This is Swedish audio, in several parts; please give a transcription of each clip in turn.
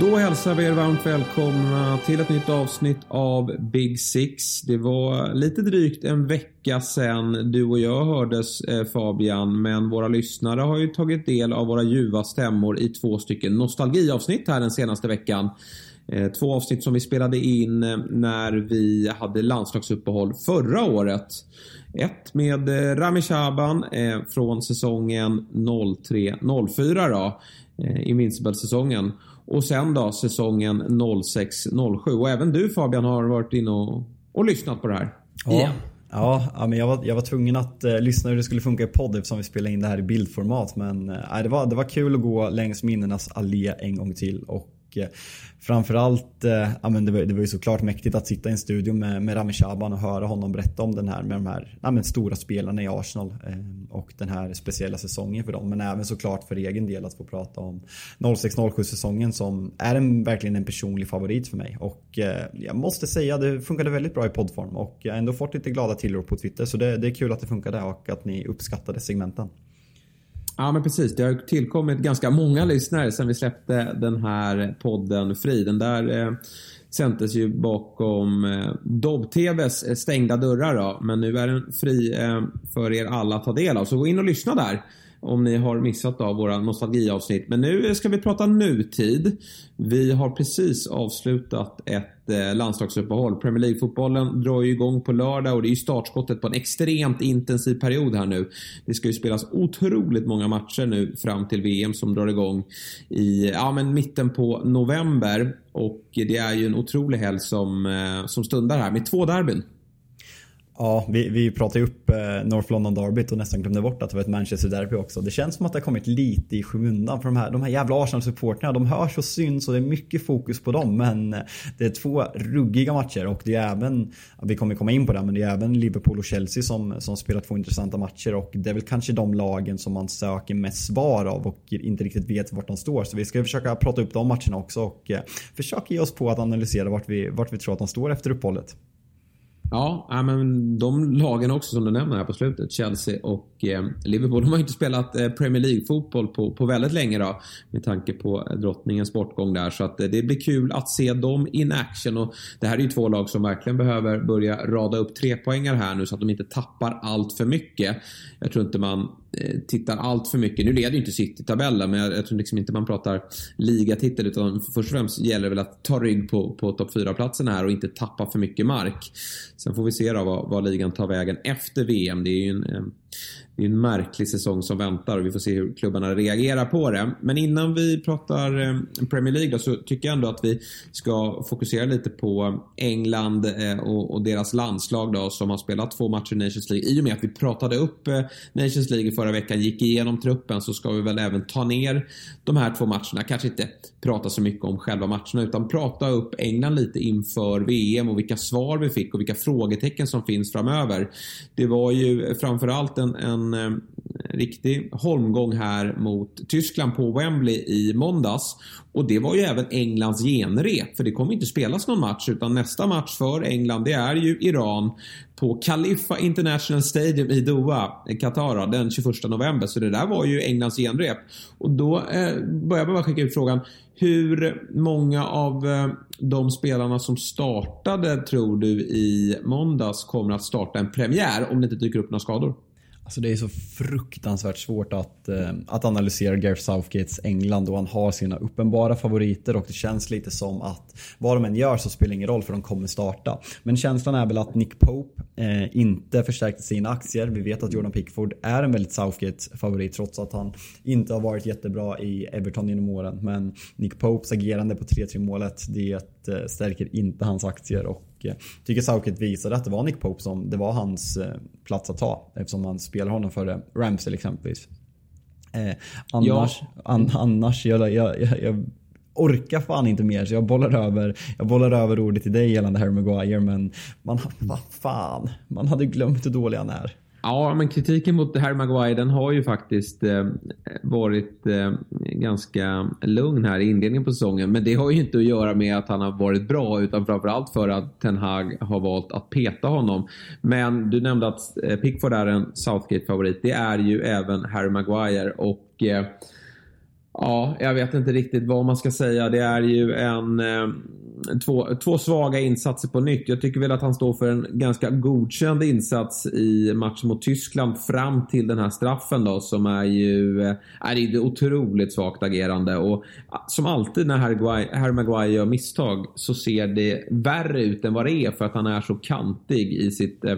Då hälsar vi er varmt välkomna till ett nytt avsnitt av Big Six. Det var lite drygt en vecka sedan du och jag hördes eh, Fabian, men våra lyssnare har ju tagit del av våra ljuva stämmor i två stycken nostalgiavsnitt här den senaste veckan. Eh, två avsnitt som vi spelade in eh, när vi hade landslagsuppehåll förra året. Ett med Rami Shaban från säsongen 03-04 då, Invincible-säsongen. Och sen då säsongen 06-07. Och även du Fabian har varit inne och, och lyssnat på det här. Ja. Ja, ja men jag, var, jag var tvungen att eh, lyssna hur det skulle funka i podd eftersom vi spelade in det här i bildformat. Men eh, det, var, det var kul att gå längs minnenas allé en gång till. Och och eh, framförallt, eh, ja, men det, var, det var ju såklart mäktigt att sitta i en studio med, med Rami Shaban och höra honom berätta om den här med de här ja, men stora spelarna i Arsenal eh, och den här speciella säsongen för dem. Men även såklart för egen del att få prata om 06-07 säsongen som är en, verkligen en personlig favorit för mig. Och jag måste säga det funkade väldigt bra i poddform och jag har ändå fått lite glada tillrop på Twitter så det, det är kul att det funkade och att ni uppskattade segmenten. Ja, men precis. Det har tillkommit ganska många lyssnare sen vi släppte den här podden fri. Den där eh, sändes ju bakom eh, Dobb-TVs eh, stängda dörrar då. Men nu är den fri eh, för er alla att ta del av. Så gå in och lyssna där om ni har missat av våra nostalgiavsnitt. Men nu ska vi prata nutid. Vi har precis avslutat ett eh, landslagsuppehåll. Premier League-fotbollen drar ju igång på lördag och det är ju startskottet på en extremt intensiv period här nu. Det ska ju spelas otroligt många matcher nu fram till VM som drar igång i ja, men mitten på november. Och det är ju en otrolig helg som, eh, som stundar här med två derbyn. Ja, vi, vi pratade ju upp eh, North London Derbyt och nästan glömde bort att det var ett Manchester Derby också. Det känns som att det har kommit lite i skymundan för de här, de här jävla Arsenal-supportrarna. De hörs och syns och det är mycket fokus på dem. Men eh, det är två ruggiga matcher och det är även, vi kommer komma in på det, men det är även Liverpool och Chelsea som, som spelar två intressanta matcher. Och det är väl kanske de lagen som man söker mest svar av och inte riktigt vet vart de står. Så vi ska försöka prata upp de matcherna också och eh, försöka ge oss på att analysera vart vi, vart vi tror att de står efter uppehållet. Ja, men de lagen också som du nämner här på slutet, Chelsea och eh, Liverpool, de har ju inte spelat eh, Premier League-fotboll på, på väldigt länge då, med tanke på eh, drottningens bortgång där. Så att eh, det blir kul att se dem in action. Och det här är ju två lag som verkligen behöver börja rada upp tre poängar här nu så att de inte tappar allt för mycket. Jag tror inte man Eh, tittar allt för mycket. Nu leder ju inte City tabellen men jag, jag, tror liksom inte man pratar ligatitel utan först och främst gäller det väl att ta rygg på, på topp 4-platsen här och inte tappa för mycket mark. Sen får vi se då vad, vad ligan tar vägen efter VM. Det är ju en, det är en märklig säsong som väntar och vi får se hur klubbarna reagerar på det. Men innan vi pratar eh, Premier League då, så tycker jag ändå att vi ska fokusera lite på England eh, och, deras landslag då, som har spelat två matcher i Nations League. I och med att vi pratade upp eh, Nations League förra veckan, gick igenom truppen så ska vi väl även ta ner de här två matcherna. Kanske inte prata så mycket om själva matcherna utan prata upp England lite inför VM och vilka svar vi fick och vilka frågetecken som finns framöver. Det var ju framförallt en, en en eh, riktig holmgång här mot Tyskland på Wembley i måndags. Och det var ju även Englands genrep, för det kommer inte spelas någon match utan nästa match för England det är ju Iran på Khalifa International Stadium i Doha, Qatar, den 21 november. Så det där var ju Englands genrep. Och då eh, börjar jag bara skicka ut frågan. Hur många av eh, de spelarna som startade tror du i måndags kommer att starta en premiär om det inte dyker upp några skador? Alltså det är så fruktansvärt svårt att, eh, att analysera Gareth Southgates England och han har sina uppenbara favoriter och det känns lite som att vad de än gör så spelar det ingen roll för de kommer starta. Men känslan är väl att Nick Pope eh, inte förstärkte sina aktier. Vi vet att Jordan Pickford är en väldigt Southgate-favorit trots att han inte har varit jättebra i Everton genom åren. Men Nick Popes agerande på 3-3 målet det eh, stärker inte hans aktier och Eh, tycker Southgate visade att det var Nick Pope som det var hans eh, plats att ta eftersom man spelar honom före Ramsey exempelvis. Eh, annars, ja. an, annars jag, jag, jag, jag orkar fan inte mer så jag bollar över, jag bollar över ordet till dig gällande Harry Maguire men man, vad fan, man hade glömt hur dålig han är. Ja, men kritiken mot Harry Maguire den har ju faktiskt eh, varit eh, ganska lugn här i inledningen på säsongen. Men det har ju inte att göra med att han har varit bra utan framförallt för att Ten Hag har valt att peta honom. Men du nämnde att eh, Pickford är en Southgate-favorit. Det är ju även Harry Maguire och eh, Ja, jag vet inte riktigt vad man ska säga. Det är ju en, eh, två, två svaga insatser på nytt. Jag tycker väl att han står för en ganska godkänd insats i matchen mot Tyskland fram till den här straffen då som är ju eh, är ett otroligt svagt agerande. Och som alltid när Harry Maguire gör misstag så ser det värre ut än vad det är för att han är så kantig i sitt eh,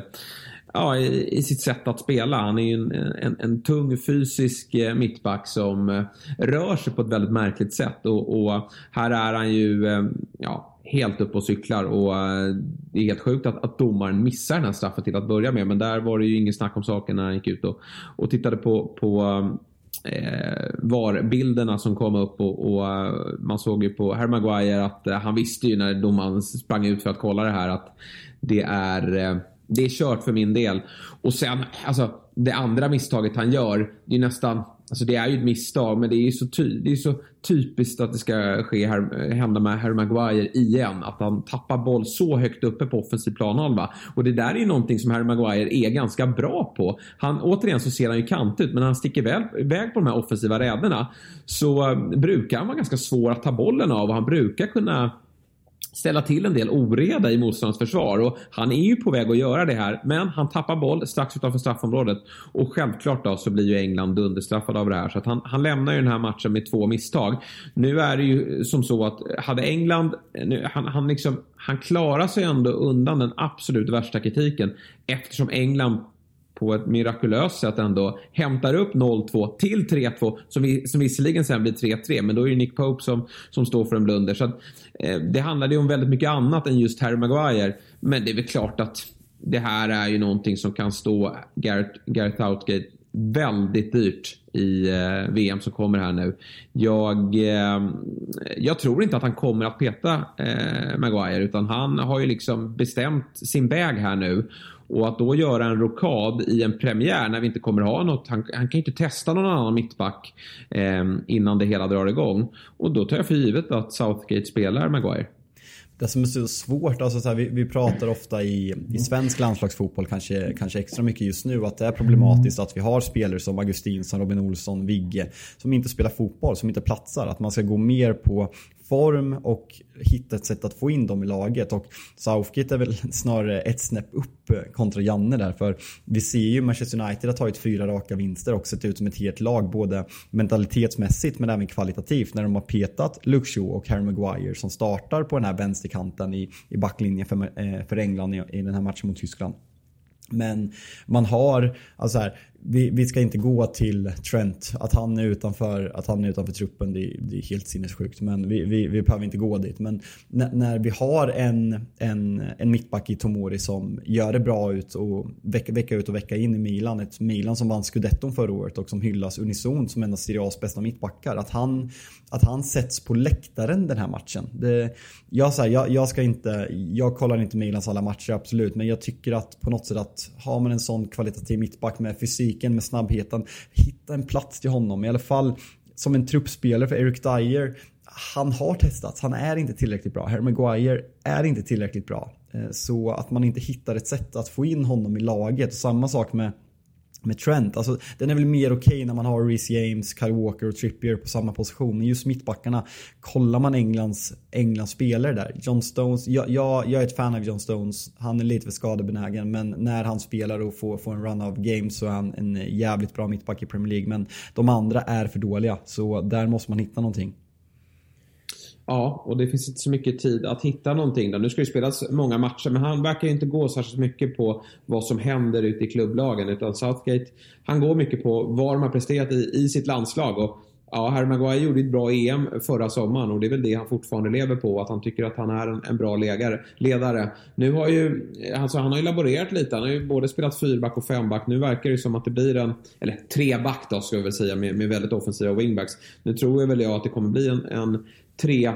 ja, i, i, sitt sätt att spela. Han är ju en, en, en, tung fysisk eh, mittback som eh, rör sig på ett väldigt märkligt sätt. Och, och här är han ju eh, ja, helt upp och cyklar och det är helt sjukt att, att domaren missar den här straffen till att börja med. Men där var det ju ingen snack om saken när han gick ut och, och tittade på, på eh, VAR-bilderna som kom upp och, och, man såg ju på Harry Maguire att han visste ju när domaren sprang ut för att kolla det här att det är det är kört för min del. Och sen, alltså det andra misstaget han gör, det är nästan, alltså det är ju ett misstag men det är ju så, ty, det är så typiskt att det ska ske här, hända med Harry Maguire igen. Att han tappar boll så högt uppe på offensiv planhalva. Och det där är ju någonting som Harry Maguire är ganska bra på. Han, återigen så ser han ju kant ut men när han sticker väl, iväg på de här offensiva räderna så eh, brukar han vara ganska svår att ta bollen av och han brukar kunna ställa till en del oreda i motståndarens försvar. Och han är ju på väg att göra det här men han tappar boll strax utanför straffområdet. Och självklart då så blir ju England understraffade av det här. Så att han, han lämnar ju den här matchen med två misstag. Nu är det ju som så att hade England, nu, han, han, liksom, han klarar sig ändå undan den absolut värsta kritiken. Eftersom England på ett mirakulöst sätt ändå hämtar upp 0-2 till 3-2 som, vi, som visserligen sen blir 3-3 men då är det Nick Pope som, som står för en blunder. Så att, eh, det handlade ju om väldigt mycket annat än just Harry Maguire. Men det är väl klart att det här är ju någonting som kan stå Gareth, Gareth Outgate väldigt dyrt i eh, VM som kommer här nu. Jag, eh, jag tror inte att han kommer att peta eh, Maguire utan han har ju liksom bestämt sin väg här nu. Och att då göra en rokad i en premiär när vi inte kommer ha något. Han, han kan ju inte testa någon annan mittback eh, innan det hela drar igång. Och då tar jag för givet att Southgate spelar Maguire. Det som är så svårt, alltså så här, vi, vi pratar ofta i, i svensk landslagsfotboll kanske, kanske extra mycket just nu att det är problematiskt att vi har spelare som Augustinsson, Robin Olsson, Vigge som inte spelar fotboll, som inte platsar. Att man ska gå mer på form och hitta ett sätt att få in dem i laget. Och Southgate är väl snarare ett snäpp upp kontra Janne där. För vi ser ju Manchester United har tagit fyra raka vinster och sett ut som ett helt lag. Både mentalitetsmässigt men även kvalitativt. När de har petat Luke Shaw och Harry Maguire som startar på den här vänsterkanten i, i backlinjen för, eh, för England i, i den här matchen mot Tyskland. Men man har, alltså här, vi, vi ska inte gå till Trent. Att han är utanför, att han är utanför truppen det, det är helt sinnessjukt. Men vi, vi, vi behöver inte gå dit. Men när, när, vi har en, en, en mittback i Tomori som gör det bra ut och vecka, vecka ut och vecka in i Milan. Ett Milan som vann scudetton förra året och som hyllas unisont som en av Serie A's bästa mittbackar. Att han, att han sätts på läktaren den här matchen. Det, jag, så här, jag, jag, ska inte, jag kollar inte Milans alla matcher absolut. Men jag tycker att på något sätt att har man en sån kvalitativ mittback med fysik fysiken, med snabbheten. Hitta en plats till honom. I alla fall som en truppspelare för Eric Dyer. Han har testats, han är inte tillräckligt bra. Harry Maguire är inte tillräckligt bra. Eh, så att man inte hittar ett sätt att få in honom i laget. Samma sak med med Trent. Alltså, den är väl mer okej okay när man har Reece James, Kyle Walker och Trippier på samma position. Men just mittbackarna, kollar man Englands, Englands spelare där. John Stones, jag, jag, jag är ett fan av John Stones. Han är lite för skadebenägen men när han spelar och får, får en run of games så är han en jävligt bra mittback i Premier League. Men de andra är för dåliga så där måste man hitta någonting. Ja, och det finns inte så mycket tid att hitta någonting. Då. Nu ska det spelas många matcher, men han verkar inte gå särskilt mycket på vad som händer ute i klubblagen. Utan Southgate, han går mycket på vad de har presterat i, i sitt landslag. Och Ja, Harry Maguire gjorde ett bra EM förra sommaren och det är väl det han fortfarande lever på. Att han tycker att han är en, en bra legare, ledare. Nu har ju, alltså han har ju laborerat lite. Han har ju både spelat fyrback och femback. Nu verkar det som att det blir en, eller treback då ska jag väl säga, med, med väldigt offensiva wingbacks. Nu tror jag väl jag att det kommer bli en, en 3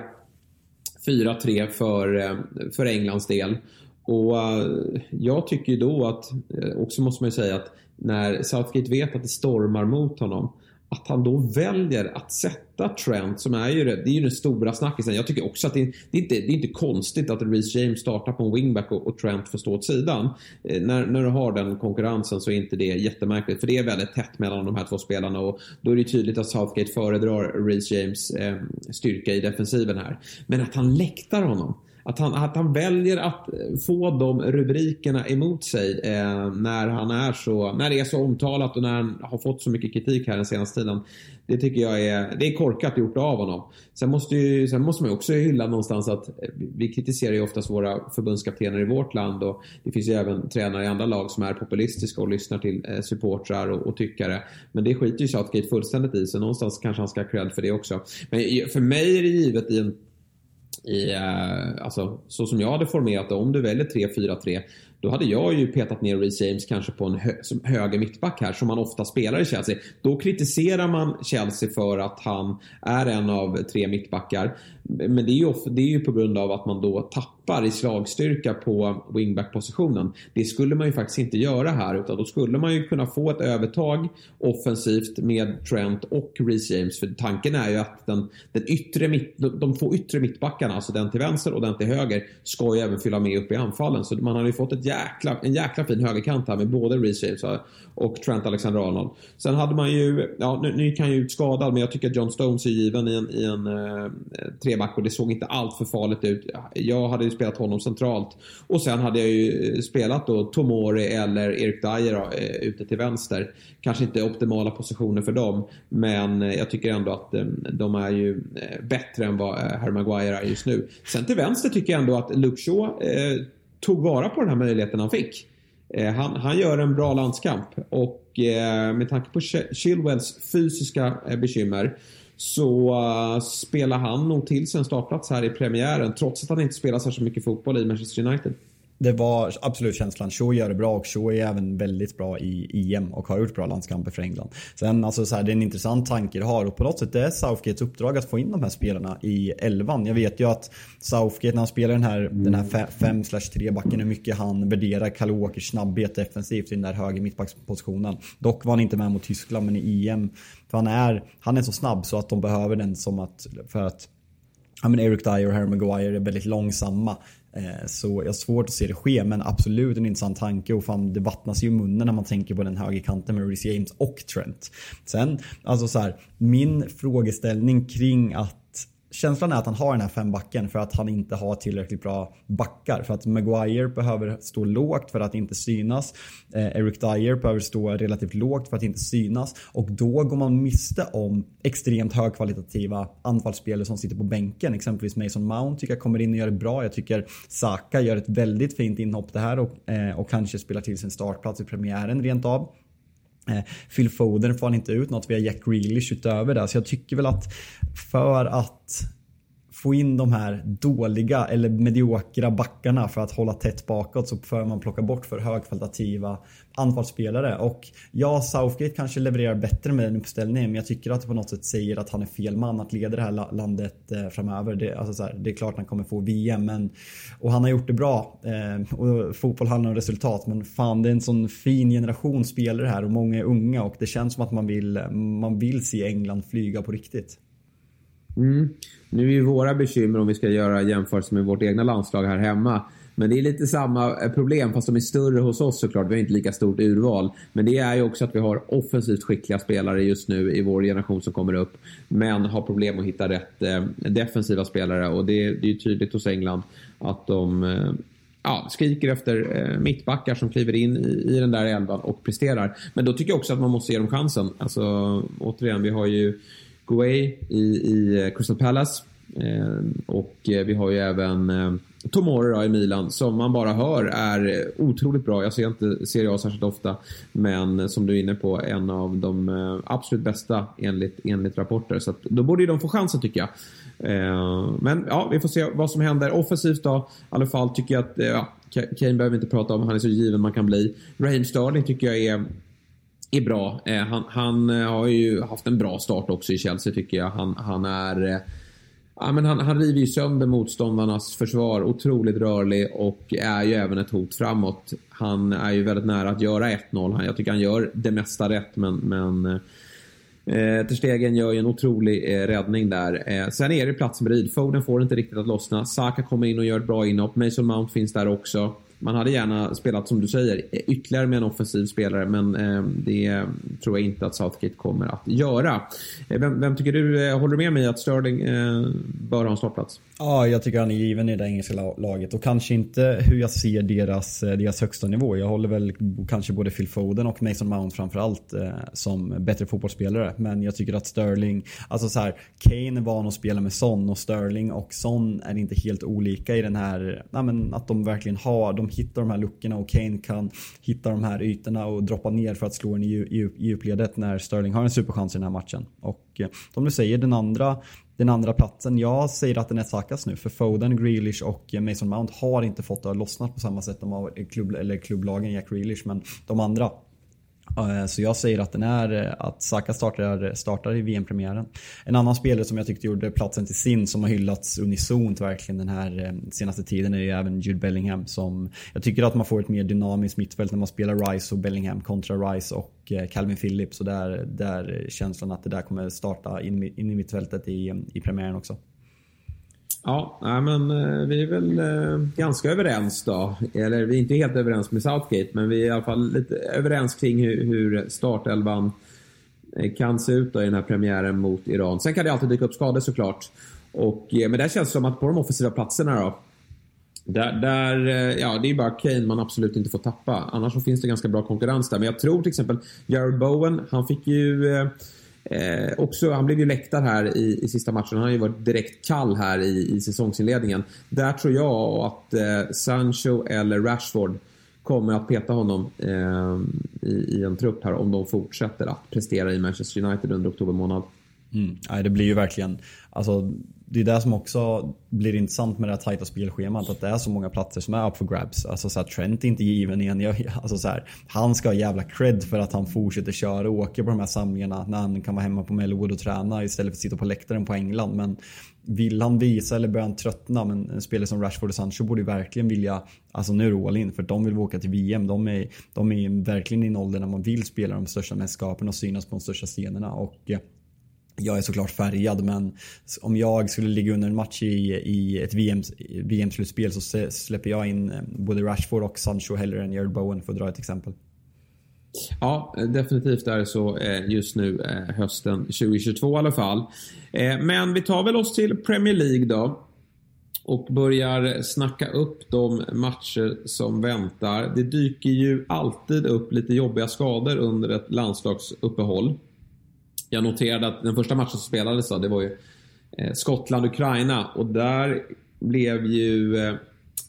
4-3 för, eh, för Englands del. Och eh, jag tycker ju då att, eh, också måste man ju säga att när Southgate vet att det stormar mot honom att han då väljer att sätta Trent, som är ju det, det är ju den stora snackisen. Jag tycker också att det, det, är, inte, det är inte konstigt att Reece James startar på en wingback och, och Trent får stå åt sidan. Eh, när, när du har den konkurrensen så är inte det jättemärkligt, för det är väldigt tätt mellan de här två spelarna och då är det tydligt att Southgate föredrar Reece James eh, styrka i defensiven här. Men att han läktar honom att han, att han väljer att eh, få de rubrikerna emot sig eh, när han är så, när det är så omtalat och när han har fått så mycket kritik här den senaste tiden. Det tycker jag är, det är korkat gjort av honom. Sen måste, ju, sen måste man ju också hylla någonstans att eh, vi kritiserar ju oftast våra förbundskaptener i vårt land och det finns ju även tränare i andra lag som är populistiska och lyssnar till eh, supportrar och, och tyckare. Men det skiter ju Southgate fullständigt i så någonstans kanske han ska ha cred för det också. Men för mig är det givet i en i, eh, alltså, så som jag hade formerat det, om du väljer 3-4-3 då hade jag ju petat ner Reece James kanske på en hö höger mittback här som man ofta spelar i Chelsea. Då kritiserar man Chelsea för att han är en av tre mittbackar. Men det är ju, det är ju på grund av att man då tappar i slagstyrka på wingback-positionen. Det skulle man ju faktiskt inte göra här utan då skulle man ju kunna få ett övertag offensivt med Trent och Reece James. För tanken är ju att den, den yttre mitt, de två yttre mittbackarna, alltså den till vänster och den till höger, ska ju även fylla med upp i anfallen. Så man har ju fått ett jäkla, en jäkla fin högerkant här med både Reece James och Trent Alexander-Arnold. Sen hade man ju, ja nu, nu kan ju ut skadad men jag tycker att John Stones är given i en, i en eh, treback och det såg inte allt för farligt ut. Jag hade ju spelat honom centralt och sen hade jag ju eh, spelat då Tomori eller Erik Dyer eh, ute till vänster. Kanske inte optimala positioner för dem men eh, jag tycker ändå att eh, de är ju eh, bättre än vad eh, Harry Maguire är just nu. Sen till vänster tycker jag ändå att Luke Shaw eh, tog vara på den här möjligheten han fick. Eh, han, han, gör en bra landskamp och eh, med tanke på Chilwells fysiska eh, bekymmer så eh, spelar han nog till sig en startplats här i premiären trots att han inte spelar särskilt mycket fotboll i Manchester United det var absolut känslan. Shaw gör det bra och Shaw är även väldigt bra i EM och har gjort bra landskamper för England. Sen alltså så här, det är en intressant tanke det har och på något sätt det är Southgates uppdrag att få in de här spelarna i elvan. Jag vet ju att Southgate när han spelar den här, den här 5-3 backen hur mycket han värderar Kalle Walkers snabbhet defensivt i den där höger mittbackspositionen. Dock var han inte med mot Tyskland men i EM. För han är, han är så snabb så att de behöver den som att, för att Ja, men Eric Dyer och Harry Maguire är väldigt långsamma. Eh, så jag har svårt att se det ske men absolut en intressant tanke och fan det vattnas ju i munnen när man tänker på den högerkanten med Reece James och Trent. Sen, alltså så här, min frågeställning kring att känslan är att han har den här fembacken för att han inte har tillräckligt bra backar. För att Maguire behöver stå lågt för att inte synas. Eh, Eric Dyer behöver stå relativt lågt för att inte synas. Och då går man miste om extremt högkvalitativa anfallsspelare som sitter på bänken. Exempelvis Mason Mount tycker jag kommer in och gör det bra. Jag tycker Saka gör ett väldigt fint inhopp det här och, eh, och kanske spelar till sin startplats i premiären rent av. Eh, Phil Foden får han inte ut något via Jack Grealish utöver det. Så jag tycker väl att för att få in de här dåliga eller mediokra backarna för att hålla tätt bakåt så får man plocka bort för högkvalitativa anfallsspelare. Och ja, Southgate kanske levererar bättre med den uppställningen men jag tycker att det på något sätt säger att han är fel man att leda det här landet eh, framöver. Det, alltså så här, det är klart han kommer få VM men, och han har gjort det bra. Eh, och fotboll handlar om resultat men fan det är en sån fin generation spelare här och många är unga och det känns som att man vill, man vill se England flyga på riktigt. Mm. Nu är ju våra bekymmer om vi ska göra jämförelse med vårt egna landslag här hemma. Men det är lite samma eh, problem fast de är större hos oss såklart. Vi har inte lika stort urval. Men det är ju också att vi har offensivt skickliga spelare just nu i vår generation som kommer upp. Men har problem att hitta rätt eh, defensiva spelare och det, det är ju tydligt hos England att de eh, ja, skriker efter eh, mittbackar som kliver in i, i den där elvan och presterar. Men då tycker jag också att man måste ge dem chansen. Alltså återigen, vi har ju Guay i, i eh, Crystal Palace. Eh, och eh, vi har ju även eh, Tomori i Milan som man bara hör är otroligt bra. Jag ser inte Serie A särskilt ofta. Men som du är inne på, en av de absolut bästa enligt, enligt rapporter. Så att då borde ju de få chansen tycker jag. Men ja, vi får se vad som händer. Offensivt då, i alla fall tycker jag att ja, Kane behöver vi inte prata om. Han är så given man kan bli. Raheem Sterling tycker jag är är bra. Eh, han, han, eh, har ju haft en bra start också i Chelsea tycker jag. Han, han är... Eh, ja, men han, han river ju sönder motståndarnas försvar. Otroligt rörlig och är ju även ett hot framåt. Han är ju väldigt nära att göra 1-0. Jag tycker han gör det mesta rätt men, men Eh, Terstegen gör ju en otrolig eh, räddning där. Eh, sen är det plats med Foden får inte riktigt att lossna. Saka kommer in och gör ett bra inhopp. Mason Mount finns där också. Man hade gärna spelat, som du säger, ytterligare med en offensiv spelare men eh, det tror jag inte att Southgate kommer att göra. Eh, vem, vem, tycker du, eh, håller du med mig att Sterling eh, bör ha en startplats? Ja, jag tycker han är given i det engelska laget och kanske inte hur jag ser deras, eh, deras högsta nivå. Jag håller väl kanske både Phil Foden och Mason Mount framförallt eh, som bättre fotbollsspelare. Men jag tycker att Sterling, alltså så här, Kane är van att spela med Son och Sterling och Son är inte helt olika i den här, ja, men att de verkligen har, de de hittar de här luckorna och Kane kan hitta de här ytorna och droppa ner för att slå den i djupledet när Sterling har en superchans i den här matchen. Och eh, som du säger, den andra den andra platsen, jag säger att den är Sakas nu. För Foden, Grealish och eh, Mason Mount har inte fått det att lossna på samma sätt. De har klubb, eller klubblagen Jack Grealish, men de andra Eh, så jag säger att den är eh, att Saka startar, startar i VM-premiären. En annan spelare som jag tyckte gjorde platsen till sin som har hyllats unisont verkligen den här eh, senaste tiden är ju även Jude Bellingham som jag tycker att man får ett mer dynamiskt mittfält när man spelar Rice och Bellingham kontra Rice och Calvin Phillips och där, där känslan att det där kommer starta in, in i mittfältet i, i premiären också. Ja, men eh, vi är väl eh, ganska överens då. Eller vi är inte helt överens med Southgate, men vi är i alla fall lite överens kring hur startelvan eh, kan se ut då i den här premiären mot Iran. Sen kan det alltid dyka upp skador såklart. Och, men det känns som att på de offensiva platserna då, där, där, ja, det är bara Kane man absolut inte får tappa. Annars så finns det ganska bra konkurrens där. Men jag tror till exempel Jared Bowen, han fick ju Eh, också, han blev ju läktad här i, i sista matchen. Han har ju varit direkt kall här i, i säsongsinledningen. Där tror jag att eh, Sancho eller Rashford kommer att peta honom eh, i, i, en trupp här om de fortsätter att prestera i Manchester United under oktober månad. Mm. Nej, det blir ju verkligen, alltså det är det som också blir intressant med det här tajta spelschemat. Att det är så många platser som är up for grabs. Alltså så här, Trent är inte given igen. Alltså så här, han ska ha jävla cred för att han fortsätter köra och åker på de här samlingarna när han kan vara hemma på Melwood och träna istället för att sitta på läktaren på England. Men vill han visa eller börjar han tröttna? Men en spelare som Rashford och Sancho borde ju verkligen vilja, alltså nu är det all in för de vill åka till VM. De är, de är verkligen i en ålder när man vill spela de största mästerskapen och synas på de största scenerna. Och eh, jag är såklart färgad men om jag skulle ligga under en match i, i ett VM, VM-slutspel så släpper jag in eh, både Rashford och Sancho hellre än Jared Bowen för att dra ett exempel. Ja, definitivt är det så eh, just nu eh, hösten 2022 i alla fall. Men vi tar väl oss till Premier League då. Och börjar snacka upp de matcher som väntar. Det dyker ju alltid upp lite jobbiga skador under ett landslagsuppehåll jag noterade att den första matchen som spelades då, det var ju eh, Skottland-Ukraina och där blev ju eh,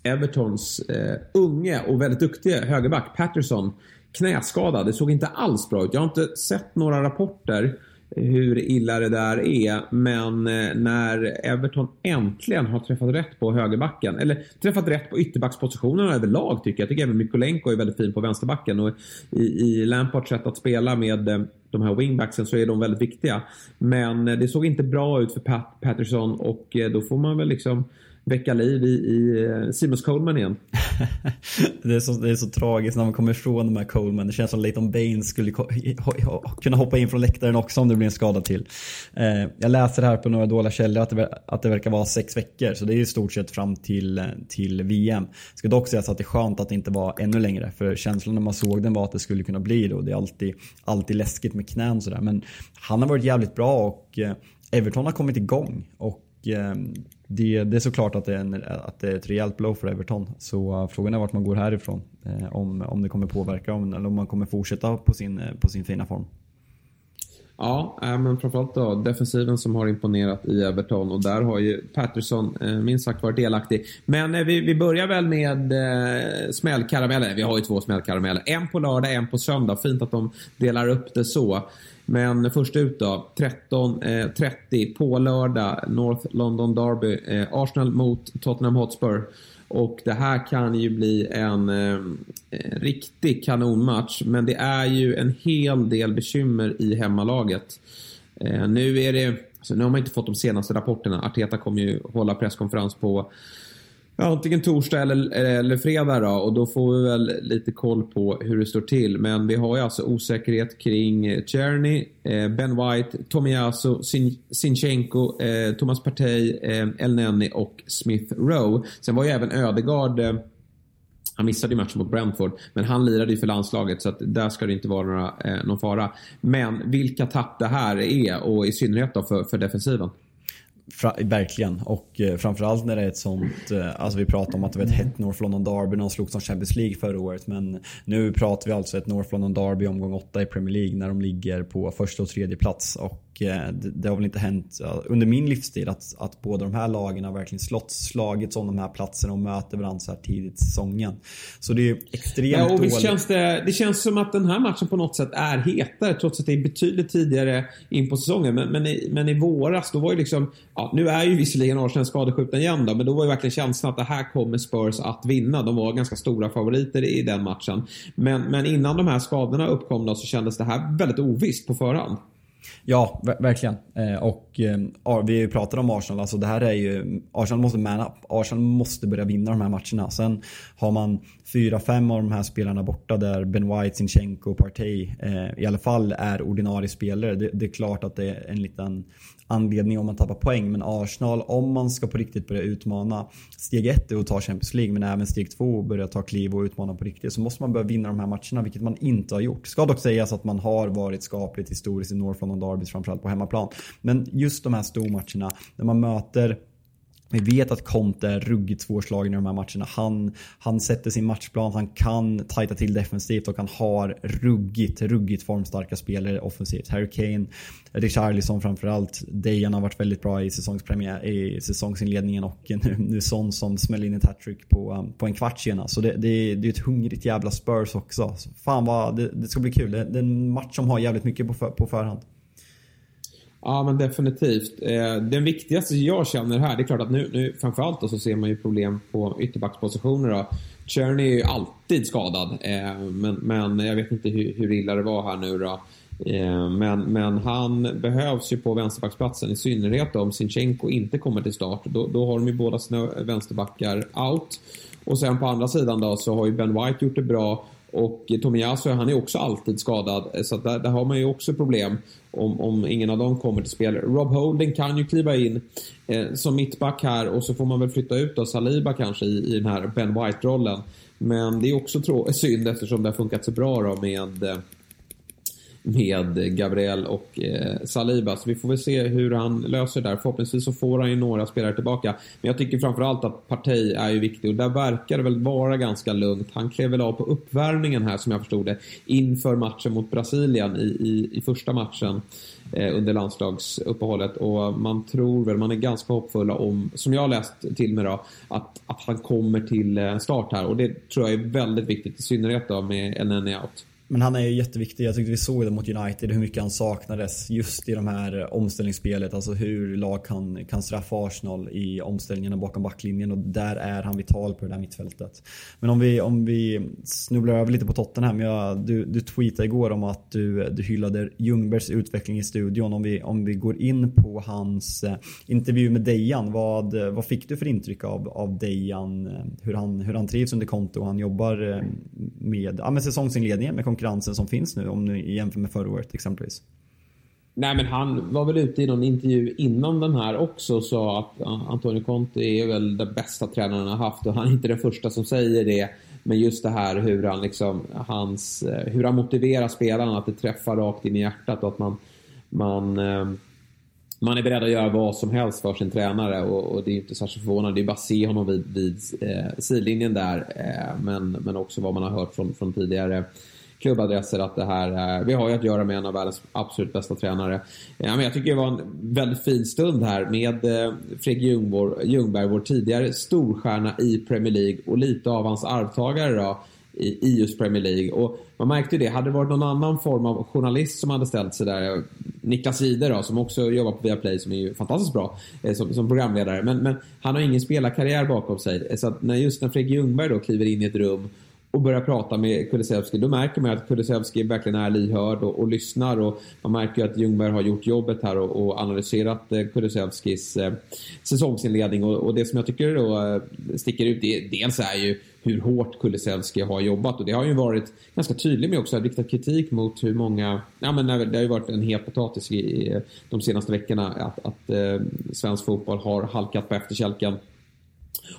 Evertons eh, unge och väldigt duktige högerback Patterson knäskadad. Det såg inte alls bra ut. Jag har inte sett några rapporter hur illa det där är. Men eh, när Everton äntligen har träffat rätt på högerbacken, eller träffat rätt på ytterbackspositionerna överlag tycker jag. Jag tycker även Mykolenko är väldigt fin på vänsterbacken och i, i Lampards sätt att spela med eh, de här wingbacksen så är de väldigt viktiga. Men eh, det såg inte bra ut för Pat Patterson och då får man väl liksom väcka liv i, i eh, Seamus Coleman igen. det, är så, det är så tragiskt när man kommer ifrån de här Coleman. Det känns som Leighton Baines skulle kunna hoppa in från läktaren också om det blir en skada till. Eh, jag läser här på några dåliga källor att det, att det verkar vara sex veckor. Så det är i stort sett fram till, eh, till VM. Ska dock säga att det är skönt att det inte var ännu längre. För känslan när man såg den var att det skulle kunna bli det. Och det är alltid, alltid läskigt med knän sådär. Men han har varit jävligt bra och eh, Everton har kommit igång. Och det, det är såklart att det, är en, att det är ett rejält blow för Everton. Så eh, frågan är vart man går härifrån. Eh, om, om det kommer påverka om, eller om man kommer fortsätta på sin, eh, på sin fina form. Ja, eh, men framförallt då defensiven som har imponerat i Everton och där har ju Patterson eh, minst sagt varit delaktig. Men eh, vi, vi börjar väl med eh, smällkarameller. Vi har ju två smällkarameller. En på lördag, en på söndag. Fint att de delar upp det så. Men först ut då. 13.30 eh, på lördag. North London Derby. Eh, Arsenal mot Tottenham Hotspur. Och det här kan ju bli en eh, riktig kanonmatch. Men det är ju en hel del bekymmer i hemmalaget. Eh, nu är det... Alltså nu har man inte fått de senaste rapporterna. Arteta kommer ju hålla presskonferens på Antingen torsdag eller, eller fredag då och då får vi väl lite koll på hur det står till. Men vi har ju alltså osäkerhet kring eh, Czerny, eh, Ben White, Tomiyasu, Sin Sinchenko, eh, Thomas Partey, eh, El Nenny och Smith Rowe. Sen var ju även Ödegaard eh, han missade ju matchen mot Brentford, men han lirade ju för landslaget så att där ska det inte vara några, eh, någon fara. Men vilka tapp det här är och i synnerhet då för, för defensiven. Fra, verkligen. Och eh, framförallt när det är ett sånt, eh, alltså vi pratar om att det var ett hett North London Derby när de slogs om Champions League förra året. Men nu pratar vi alltså ett North London Derby omgång 8 i Premier League när de ligger på första och tredje plats. Och det, det, har väl inte hänt under min livstid att, att båda de här lagen har verkligen slått, slagits om de här platserna och möter varandra så här tidigt i säsongen. Så det är extremt ja, och visst känns det, det känns som att den här matchen på något sätt är hetare trots att det är betydligt tidigare in på säsongen. Men, men, i, men i våras då var ju liksom, ja, nu är ju visserligen Arsenal skadeskjuten igen då, men då var ju verkligen känslan att det här kommer Spurs att vinna. De var ganska stora favoriter i den matchen. Men, men innan de här skadorna uppkom då så kändes det här väldigt ovisst på förhand. Ja, verkligen. Eh, och eh, vi pratade om Arsenal. Alltså det här är ju, Arsenal måste man up. Arsenal måste börja vinna de här matcherna. Sen har man fyra, fem av de här spelarna borta där Ben White, Sinchenko och Partey eh, i alla fall är ordinarie spelare. Det, det, är klart att det är en liten anledning om man tappar poäng. Men Arsenal, om man ska på riktigt börja utmana. Steg ett är att ta Champions League men även steg två börja ta kliv och utmana på riktigt. Så måste man börja vinna de här matcherna vilket man inte har gjort. Ska dock sägas att man har varit skapligt historiskt i North London Derbys framförallt på hemmaplan. Men just de här stormatcherna när man möter vi vet att Conte är ruggigt svårslagen i de här matcherna. Han, han sätter sin matchplan, han kan tajta till defensivt och han har ruggigt, ruggigt formstarka spelare offensivt. Harry Kane, Richarlison framförallt. Dejan har varit väldigt bra i, säsongspremiär, i säsongsinledningen och nu, nu Son som smäller in ett hattrick på, um, på en kvart sena. Så det, det, det är ett hungrigt jävla Spurs också. Så fan vad, det, det ska bli kul. Det, det är en match som har jävligt mycket på, för, på förhand. Ja, men definitivt. Eh, den viktigaste jag känner här, det är klart att nu, nu framförallt då, så ser man ju problem på ytterbackspositioner. Då. Czerny är ju alltid skadad, eh, men, men jag vet inte hur, hur illa det var här nu då. Eh, men, men han behövs ju på vänsterbacksplatsen i synnerhet om Sinchenko inte kommer till start. Då, då har de ju båda sina vänsterbackar out. Och sen på andra sidan då så har ju Ben White gjort det bra och Tomiyasu, han är också alltid skadad. Eh, så där, där, har man ju också problem om, om ingen av dem kommer till spel. Rob Holden kan ju kliva in eh, som mittback här och så får man väl flytta ut då Saliba kanske i, i den här Ben White-rollen. Men det är också synd eftersom det har funkat så bra då med eh, med Gabriel och eh, Saliba. Så vi får väl se hur han löser det där. Förhoppningsvis så får han ju några spelare tillbaka. Men jag tycker framförallt att Partey är ju viktig och där verkar det väl vara ganska lugnt. Han klev väl av på uppvärmningen här som jag förstod det inför matchen mot Brasilien i, i, i första matchen eh, under landslagsuppehållet och man tror väl, man är ganska hoppfulla om, som jag har läst till mig då, att, att han kommer till eh, start här och det tror jag är väldigt viktigt i synnerhet då med en out. Men han är ju jätteviktig. Jag tyckte vi såg det mot United hur mycket han saknades just i de här omställningsspelet. Alltså hur lag kan, kan straffa Arsenal i omställningarna bakom backlinjen och där är han vital på det där mittfältet. Men om vi, om vi snubblar över lite på Tottenham. Jag, du, du tweetade igår om att du, du hyllade Ljungbergs utveckling i studion. Om vi, om vi går in på hans eh, intervju med Dejan. Vad, vad fick du för intryck av, av Dejan? Hur han, hur han trivs under konto och han jobbar eh, med, ja, med säsongsinledningen med konkurrensen som finns nu om ni jämför med förra året exempelvis? Nej, men han var väl ute i någon intervju innan den här också och sa att Antonio Conte är väl den bästa tränaren han har haft och han är inte den första som säger det. Men just det här hur han liksom, hans, eh, hur han motiverar spelarna, att det träffar rakt in i hjärtat och att man, man, eh, man är beredd att göra vad som helst för sin tränare och, och det är inte särskilt förvånande. Det är bara att se honom vid, vid eh, sidlinjen där. Eh, men, men också vad man har hört från, från tidigare klubbadresser att det här, eh, vi har ju att göra med en av världens absolut bästa tränare. Eh, ja, men jag tycker det var en väldigt fin stund här med eh, Fredrik Fredrik Ljungberg, vår tidigare storstjärna i Premier League och lite av hans arvtagare då, i, just Premier League. Och man märkte ju det, hade det varit någon annan form av journalist som hade ställt sig där, Niklas Jihde då, som också jobbar på Viaplay som är ju fantastiskt bra som, som programledare. Men, men han har ingen spelarkarriär bakom sig. Så att när, just när Fredrik Ljungberg då kliver in i ett rum och börjar prata med Kulusevski, då märker man att Kulusevski verkligen är lyhörd och, och lyssnar. Och man märker att Ljungberg har gjort jobbet här och, och analyserat eh, Kulusevskis eh, säsongsinledning. Och, och, det som jag tycker då eh, sticker ut, det, dels är ju hur hårt Kulusevski har jobbat. Och det har ju varit ganska tydligt med också, riktat kritik mot hur många, ja men det har ju varit en het potatis i, de senaste veckorna att, att eh, svensk fotboll har halkat på efterkälken.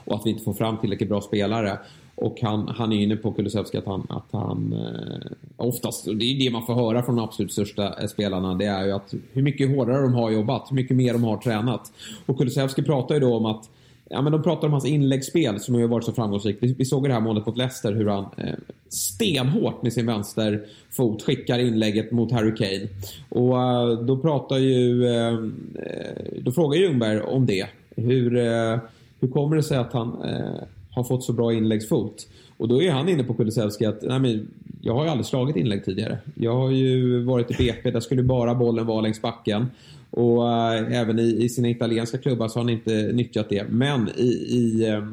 Och att vi inte får fram tillräckligt bra spelare. Och han, han är inne på Kulusevski att han, att han eh, oftast, det är det man får höra från de absolut största eh, spelarna, det är ju att hur mycket hårdare de har jobbat, hur mycket mer de har tränat. Och Kulusevski pratar ju då om att Ja, men de pratar om hans inläggsspel som har varit så framgångsrikt. Vi, vi såg det här målet mot Leicester hur han eh, stenhårt med sin vänsterfot skickar inlägget mot Harry Kane. Och eh, då pratar ju... Eh, eh då frågar Ljungberg om det. Hur, eh, hur kommer det sig att han eh, har fått så bra inläggsfot? Och då är han inne på Kulusevski att nej men, jag har ju aldrig slagit inlägg tidigare. Jag har ju varit i BP, där skulle bara bollen vara längs backen. Och äh, även i, i, sina italienska klubbar så har han inte nyttjat det. Men i, i äh,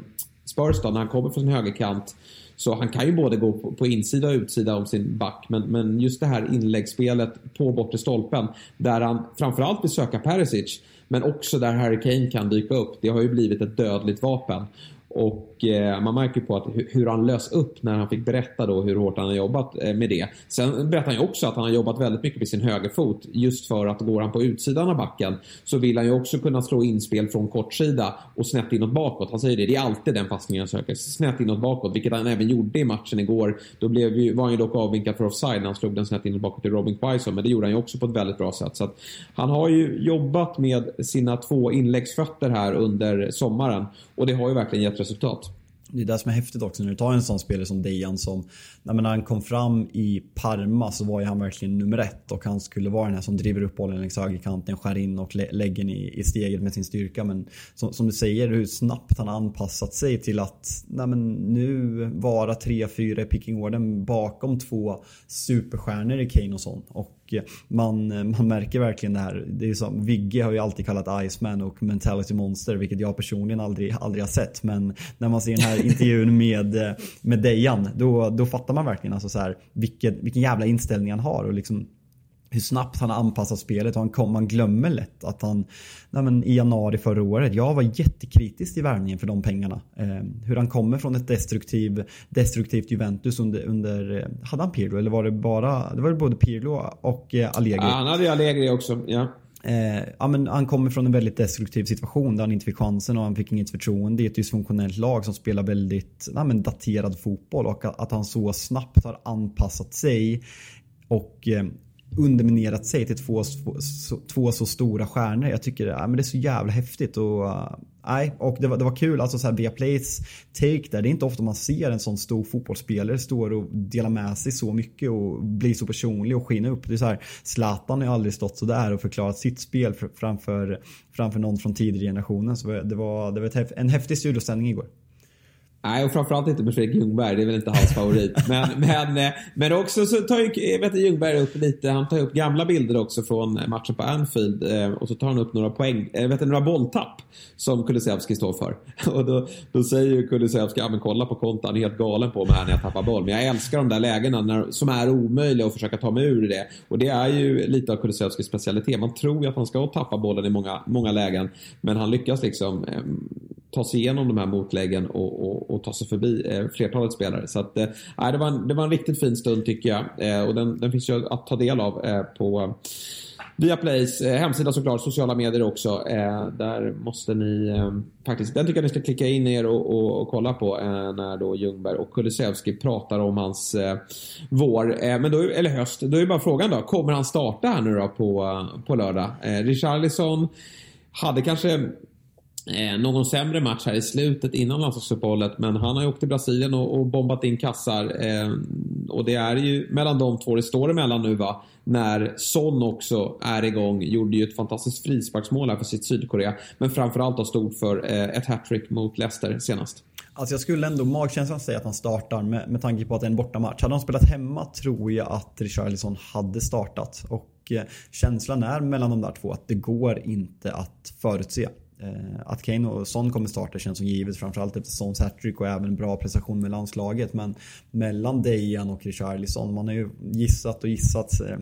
Spurs då, när han kommer från sin högerkant så han kan ju både gå på, på insida och utsida om sin back. Men, men just det här inläggsspelet på bortre stolpen där han framförallt vill söka Perisic men också där Harry Kane kan dyka upp. Det har ju blivit ett dödligt vapen. Och eh, man märker på att hur han lös upp när han fick berätta då hur hårt han har jobbat eh, med det. Sen berättar han ju också att han har jobbat väldigt mycket med sin högerfot. Just för att går han på utsidan av backen så vill han ju också kunna slå inspel från kortsida och snett inåt bakåt. Han säger det, det är alltid den passningen han söker. Snett inåt bakåt, vilket han även gjorde i matchen igår. Då blev ju, var han ju dock avvinkad för offside när han slog den snett inåt bakåt till Robin Quaison. Men det gjorde han ju också på ett väldigt bra sätt. Så han har ju jobbat med sina två inläggsfötter här under sommaren. Och det har ju verkligen gett resultat. Det är det som är häftigt också när du tar en sån spelare som Dejan som när han kom fram i Parma så var ju han verkligen nummer ett och han skulle vara den här som driver upp bollen längs högerkanten, skär in och lägger den i, i steget med sin styrka. Men som, som, du säger, hur snabbt han har anpassat sig till att nej men, nu vara 3-4 i picking orden bakom två superstjärnor i Kane och sånt. Och man, man märker verkligen det här. Det är som, Vigge har ju alltid kallat Iceman och Mentality Monster, vilket jag personligen aldrig, aldrig har sett. Men när man ser den här intervjun med, med Dejan, då, då fattar man verkligen alltså så här, vilken, vilken jävla inställning han har. Och liksom, hur snabbt han har anpassat spelet och han kom, man glömmer lätt att han nej men, i januari förra året, jag var jättekritisk till värvningen för de pengarna. Eh, hur han kommer från ett destruktiv, destruktivt Juventus under, under eh, hade han Pirlo eller var det bara, det var både Pirlo och eh, Allegri? Ja, han hade ju Allegri också, ja. Eh, ja, men han kommer från en väldigt destruktiv situation där han inte fick chansen och han fick inget förtroende i ett dysfunktionellt lag som spelar väldigt ja, men daterad fotboll och att, att han så snabbt har anpassat sig och eh, underminerat sig till två, så, två så stora stjärnor. Jag tycker ja, men det är så jävla häftigt. Och, uh, och det, var, det var kul, alltså så här, Viaplays take där. Det är inte ofta man ser en sån stor fotbollsspelare stå och dela med sig så mycket och bli så personlig och skina upp. Det är så här, Zlatan har ju aldrig stått så där och förklarat sitt spel framför, framför någon från tidigare generationen. Så det var, det var en häftig studiosändning igår. Nej, och framförallt inte med Fredrik Ljungberg. Det är väl inte hans favorit. Men, men, eh, men också så tar ju vet Ljungberg upp lite, han tar upp gamla bilder också från matchen på Anfield. Eh, och så tar han upp några poäng, eh, vet några bolltapp som Kulusevski står för. Och då, då säger ju Kulusevski, ja men kolla på kontot, han är helt galen på mig när jag tappar boll. Men jag älskar de där lägena när, som är omöjliga att försöka ta mig ur det. Och det är ju lite av Kulusevskis specialitet. Man tror ju att han ska tappa bollen i många, många lägen. Men han lyckas liksom eh, ta sig igenom de här motläggen och, och, och ta sig förbi eh, flertalet spelare. Så att, eh, det, var en, det var en riktigt fin stund tycker jag. Eh, och den, den finns ju att ta del av eh, på eh, Viaplays eh, hemsida såklart, sociala medier också. Eh, där måste ni eh, faktiskt, den tycker jag ni ska klicka in er och, och, och kolla på eh, när då Ljungberg och Kulusevski pratar om hans eh, vår, eh, men då, eller höst. Då är bara frågan då, kommer han starta här nu då på, eh, på lördag? Eh, Richarlison hade kanske Eh, någon sämre match här i slutet innan landslagsuppehållet men han har ju åkt till Brasilien och, och bombat in kassar. Eh, och det är ju mellan de två det står emellan nu va. När Son också är igång. Gjorde ju ett fantastiskt frisparksmål här för sitt Sydkorea. Men framförallt har stod för eh, ett hattrick mot Leicester senast. Alltså jag skulle ändå magkänslan säga att han startar med, med tanke på att det är en bortamatch. Hade han spelat hemma tror jag att Richarlison hade startat. Och eh, känslan är mellan de där två att det går inte att förutse. Eh, att Kane och Son kommer starta känns som givet framförallt efter Sons hattrick och även bra prestation med landslaget. Men mellan Dejan och Richarlison, man har ju gissat och gissat eh,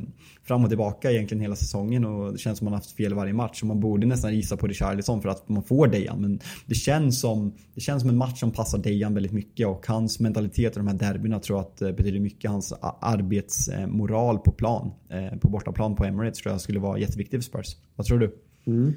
fram och tillbaka egentligen hela säsongen och det känns som man haft fel varje match. Så man borde nästan gissa på Richarlison för att man får Dejan. Men det känns som, det känns som en match som passar Dejan väldigt mycket och hans mentalitet i de här derbyna tror jag att eh, betyder mycket. Hans arbetsmoral på plan, på bortaplan på Emirates tror jag skulle vara jätteviktig för Spurs. Vad tror du? Mm.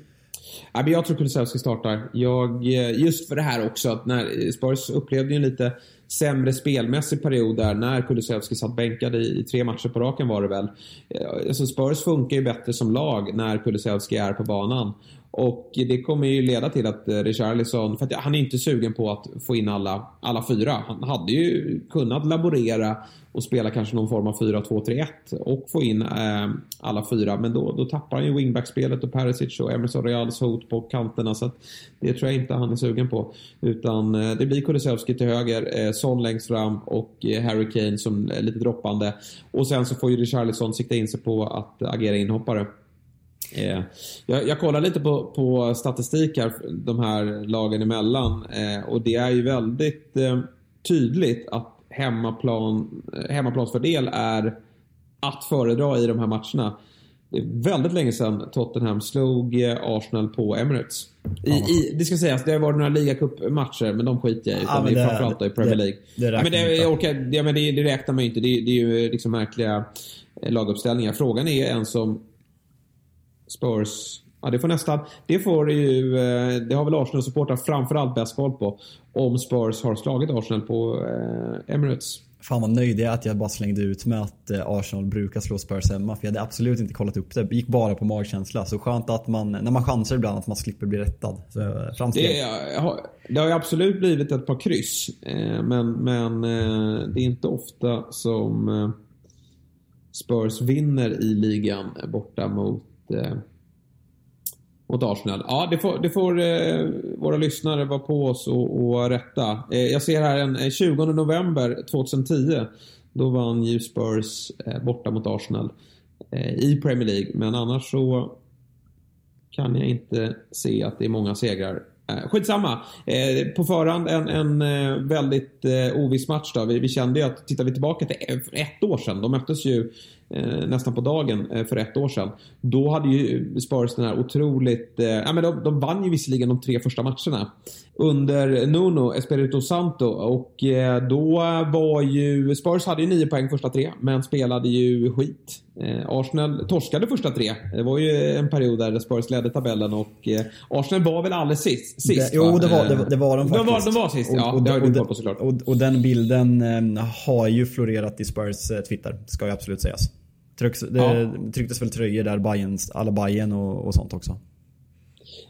Jag tror Kulusevski startar. Jag, eh, just för det här också att när Spurs upplevde ju en lite sämre spelmässig period där när Kulusevski satt bänkad i, i, tre matcher på raken var det väl. Eh, alltså Spurs funkar ju bättre som lag när Kulusevski är på banan. Och det kommer ju leda till att eh, Richarlison, för att han är inte sugen på att få in alla, alla fyra. Han hade ju kunnat laborera och spela kanske någon form av 4-2-3-1 och få in eh, alla fyra. Men då, då tappar han ju wingbackspelet och Perisic och Emerson Reals hot på kanterna. Så det tror jag inte han är sugen på. Utan eh, det blir Kulusevski till höger, eh, Son längst fram och eh, Harry Kane som är lite droppande. Och sen så får ju Richarlison sikta in sig på att agera inhoppare. Eh, jag, jag kollar lite på, på statistik här, de här lagen emellan. Eh, och det är ju väldigt eh, tydligt att hemmaplan, hemmaplansfördel är att föredra i de här matcherna. Det är väldigt länge sedan Tottenham slog Arsenal på Emirates. I, i, det ska sägas, det har varit några ligacupmatcher men de skiter jag i. Ja, det är framförallt i Premier League. Det, det, ja, men det, jag orkar, ja, men det, det räknar man ju inte. Det, det är ju liksom märkliga laguppställningar. Frågan är en som Spurs Ja, det får nästan... Det får ju... Eh, det har väl Arsenal-supportrar framförallt bäst koll på. Om Spurs har slagit Arsenal på eh, Emirates. Fan vad nöjd jag är att jag bara slängde ut med att eh, Arsenal brukar slå Spurs hemma. För jag hade absolut inte kollat upp det. Gick bara på magkänsla. Så skönt att man, när man chansar ibland, att man slipper bli rättad. Så, det, har, det har ju absolut blivit ett par kryss. Men, men det är inte ofta som Spurs vinner i ligan borta mot mot eh, Arsenal. Ja, det får, det får eh, våra lyssnare vara på oss och, och rätta. Eh, jag ser här en eh, 20 november 2010. Då vann ju Spurs eh, borta mot Arsenal eh, i Premier League. Men annars så kan jag inte se att det är många segrar. Eh, skitsamma. Eh, på förhand en, en eh, väldigt eh, oviss match då. Vi, vi kände ju att, tittar vi tillbaka till ett år sedan, de möttes ju nästan på dagen eh, för ett år sedan. Då hade ju Spurs den här otroligt... Eh, ja, men de, de vann ju visserligen de tre första matcherna under Nuno Espirito Santo och eh, då var ju... Spurs hade ju nio poäng första tre men spelade ju skit. Eh, Arsenal torskade första tre. Det var ju en period där Spurs ledde tabellen och eh, Arsenal var väl alldeles sist? sist det, jo, det var, det, det var de faktiskt. De var, de var sist, ja. Och, det har på såklart. Och, och, den bilden har ju florerat i Spurs Twitter, ska ju absolut sägas. Trycks, det ja. trycktes väl tröjor där, Bayerns, alla Bayern och, och sånt också.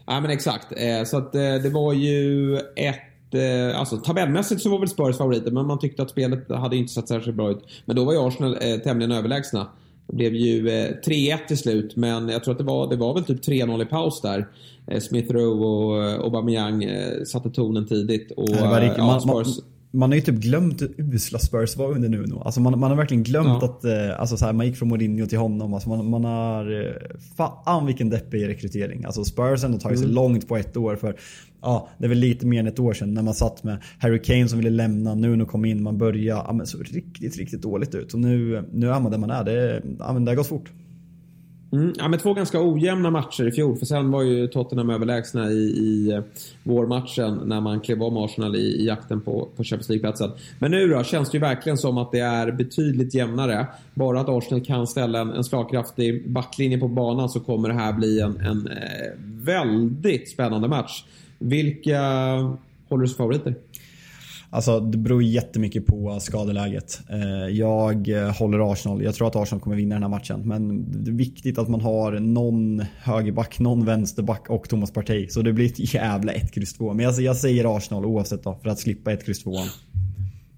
Ja men exakt. Eh, så att eh, det var ju ett eh, Alltså tabellmässigt så var väl Spurs favoriter men man tyckte att spelet hade inte sett särskilt bra ut. Men då var ju Arsenal tämligen överlägsna. Det blev ju 3-1 till slut men jag tror att det var, det var väl typ 3-0 i paus där. Smith Rowe och Aubameyang satte tonen tidigt. Och, det var riktigt, ja, Spurs man har ju typ glömt hur usla Spurs var under Nuno. Alltså man, man har verkligen glömt ja. att eh, alltså så här, man gick från Mourinho till honom. Alltså man, man har... Eh, fan vilken deppig rekrytering. Alltså Spurs ändå tagit sig mm. långt på ett år. För ja, det är väl lite mer än ett år sedan när man satt med Harry Kane som ville lämna. Nuno kom in, man började. Ja, men så riktigt, riktigt dåligt ut. Så nu, nu är man där man är. Det, ja, men det har gått fort. Mm, ja, men två ganska ojämna matcher i fjol. För sen var ju Tottenham överlägsna i, i eh, vårmatchen när man klev om Arsenal i, i jakten på, på Champions League-platsen. Men nu då känns det ju verkligen som att det är betydligt jämnare. Bara att Arsenal kan ställa en, en slagkraftig backlinje på banan så kommer det här bli en, en eh, väldigt spännande match. Vilka eh, håller du som favoriter? Alltså det beror jättemycket på skadeläget. Eh, jag eh, håller Arsenal. Jag tror att Arsenal kommer vinna den här matchen. Men det är viktigt att man har någon högerback, någon vänsterback och Thomas Partey. Så det blir ett jävla 1X2. Men jag, säger Arsenal oavsett då, för att slippa 1X2.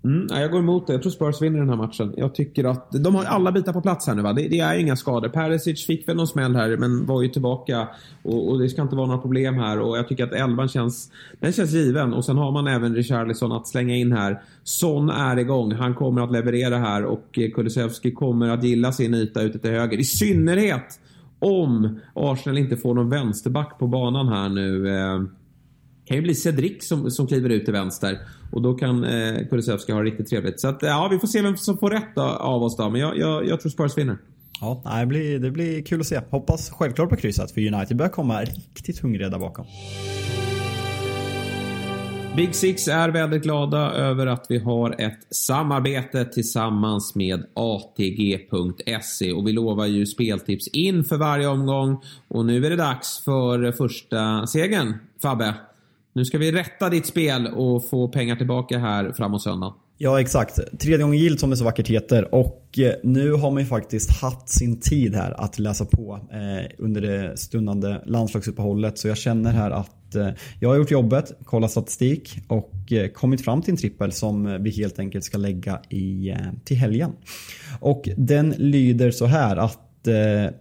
Mm, jag går emot det. Jag tror Spurs vinner den här matchen. Jag tycker att de har alla bitar på plats här nu va. Det, det är inga skador. Perisic fick väl någon smäll här men var ju tillbaka. Och, och, det ska inte vara några problem här. Och jag tycker att elvan känns, den känns given. Och sen har man även Richarlison att slänga in här. Son är igång. Han kommer att leverera här och eh, Kulusevski kommer att gilla sin yta ute till höger. I synnerhet om Arsenal inte får någon vänsterback på banan här nu. Eh, Eh, kan ju bli Cedric som, som kliver ut till vänster. Och då kan eh, Kulusevski ha riktigt trevligt. Så att, ja, vi får se vem som får rätt av oss då. Men jag, jag, jag tror Spurs vinner. Ja, det blir, det blir kul att se. Hoppas självklart på krysset för United börjar komma riktigt hungriga där bakom. Big Six är väldigt glada över att vi har ett samarbete tillsammans med ATG.se och vi lovar ju speltips inför varje omgång och nu är det dags för första segern. Fabbe, nu ska vi rätta ditt spel och få pengar tillbaka här framåt söndag. Ja exakt. Tredje gången gilt som det så vackert heter. Och eh, nu har man ju faktiskt haft sin tid här att läsa på eh, under det stundande landslagsuppehållet. Så jag känner här att eh, jag har gjort jobbet, kollat statistik och eh, kommit fram till en trippel som vi helt enkelt ska lägga i, eh, till helgen. Och den lyder så här att eh,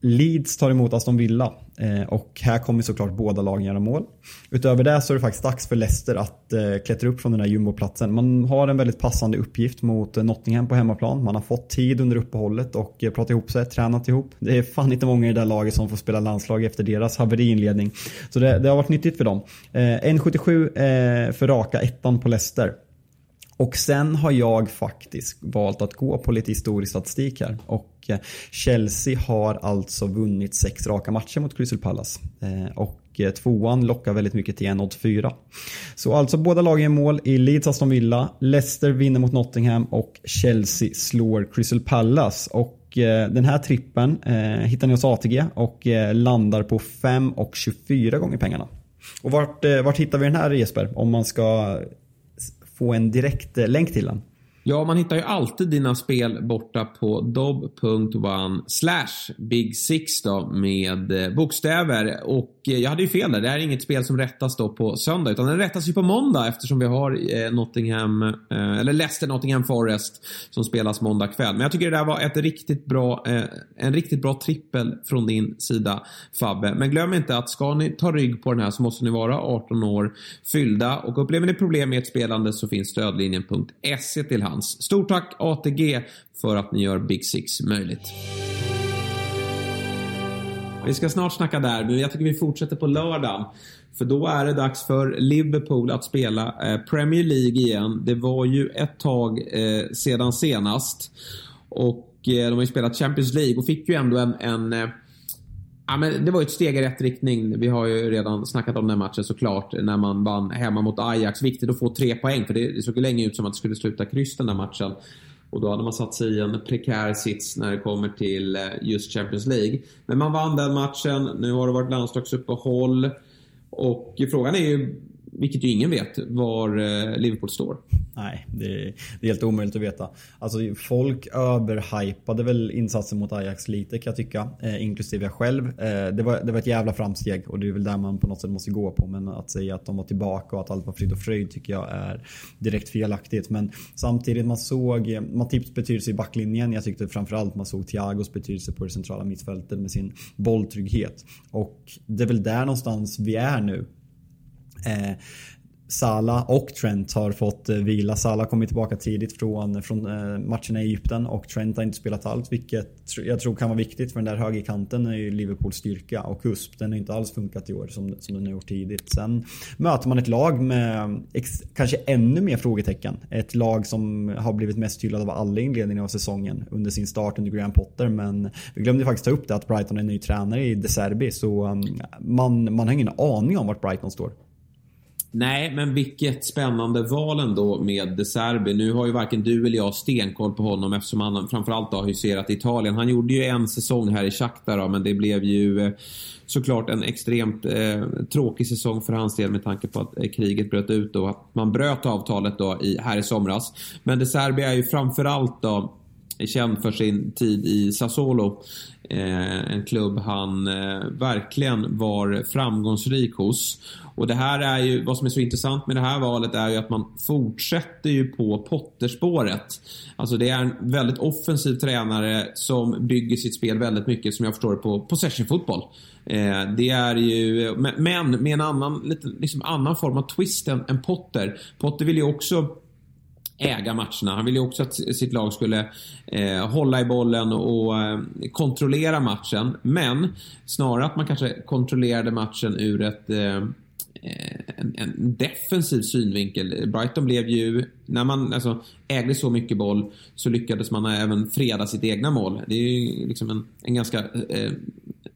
Leeds tar emot Aston Villa Eh, och här kommer såklart båda lagen göra mål. Utöver det så är det faktiskt dags för Leicester att eh, klättra upp från den här jumboplatsen. Man har en väldigt passande uppgift mot Nottingham på hemmaplan. Man har fått tid under uppehållet och eh, pratat ihop sig, tränat ihop. Det är fan inte många i det där laget som får spela landslag efter deras haveriinledning. Så det, det har varit nyttigt för dem. 1,77 för raka ettan på Leicester. Och sen har jag faktiskt valt att gå på lite historisk statistik här. Och eh, Chelsea har alltså vunnit sex raka matcher mot Crystal Palace. Eh, och eh, tvåan lockar väldigt mycket till 1,84. Så alltså båda lagen gör mål i Leeds Aston Villa. Leicester vinner mot Nottingham och Chelsea slår Crystal Palace. Och den här trippen hittar ni hos ATG och landar på 5 och 24 gånger pengarna. Och vart, vart hittar vi den här Jesper? Om man ska få en direkt eh, länk till den. Ja, man hittar ju alltid dina spel borta på dob.one slash big six då med eh, bokstäver. Och eh, jag hade ju fel där. Det här är inget spel som rättas då på söndag utan den rättas ju på måndag eftersom vi har eh, Nottingham, eller Leicester Nottingham Forest som spelas måndag kväll. Men jag tycker det där var ett riktigt bra, en riktigt bra trippel från din sida Fabbe. Men glöm inte att ska ni ta rygg på den här så måste ni vara 18 år fyllda och upplever ni problem med ert spelande så finns stödlinjen.se till hand chans. Stort tack ATG för att ni gör Big Six möjligt. Vi ska snart snacka där, men jag tycker vi fortsätter på lördagen. För då är det dags för Liverpool att spela eh, Premier League igen. Det var ju ett tag eh, sedan senast. Och eh, de har ju spelat Champions League och fick ju ändå en, en Ja, men det var ett steg i rätt riktning. Vi har ju redan snackat om den matchen såklart. När man vann hemma mot Ajax. Viktigt att få tre poäng för det såg länge ut som att det skulle sluta kryss den där matchen. Och då hade man satt sig i en prekär sits när det kommer till eh, just Champions League. Men man vann den matchen. Nu har det varit landslagsuppehåll. Och frågan är ju vilket ju ingen vet, var eh, Liverpool står. Nej, det är, det är helt omöjligt att veta. Alltså folk överhypade väl insatsen mot Ajax lite kan jag tycka. Eh, inklusive jag själv. Eh, det, var, det var ett jävla framsteg och det är väl där man på något sätt måste gå på. Men att säga att de var tillbaka och att allt var frid och fröjd tycker jag är direkt felaktigt. Men samtidigt man såg Matips betydelse i backlinjen. Jag tyckte framförallt man såg Thiagos betydelse på det centrala mittfältet med sin bolltrygghet. Och det är väl där någonstans vi är nu. Eh, och Trent har fått eh, vila. Sala kommit tillbaka tidigt från, eh, från eh, matcherna i Egypten och Trent har inte spelat allt vilket jag tror kan vara viktigt för den där högerkanten är ju Liverpools styrka och KUSP den har inte alls funkat i år som, som den har gjort tidigt. Sen möter man ett lag med ex, kanske ännu mer frågetecken. Ett lag som har blivit mest hyllad av alla i inledningen av säsongen under sin start under Graham Potter men vi glömde faktiskt ta upp det att Brighton är ny tränare i De Serbi så mm, man, man har ingen aning om vart Brighton står. Nej, men vilket spännande val ändå med De Serbi. Nu har ju varken du eller jag stenkoll på honom eftersom han framförallt har huserat i Italien. Han gjorde ju en säsong här i Shakhtar men det blev ju eh, såklart en extremt eh, tråkig säsong för hans del med tanke på att eh, kriget bröt ut och att man bröt avtalet då i, här i somras. Men De Serbi är ju framförallt då känd för sin tid i Sassuolo. Eh, en klubb han eh, verkligen var framgångsrik hos. Och det här är ju, vad som är så intressant med det här valet är ju att man fortsätter ju på Potterspåret. Alltså det är en väldigt offensiv tränare som bygger sitt spel väldigt mycket, som jag förstår det, på possession-fotboll. Eh, det är ju, men med en annan, lite, liksom annan form av twist än, än Potter. Potter vill ju också äga matcherna. Han ville ju också att sitt lag skulle eh, hålla i bollen och eh, kontrollera matchen. Men snarare att man kanske kontrollerade matchen ur ett eh, eh, en, en, defensiv synvinkel. Brighton blev ju, när man alltså, ägde så mycket boll så lyckades man även freda sitt egna mål. Det är ju liksom en, en ganska eh,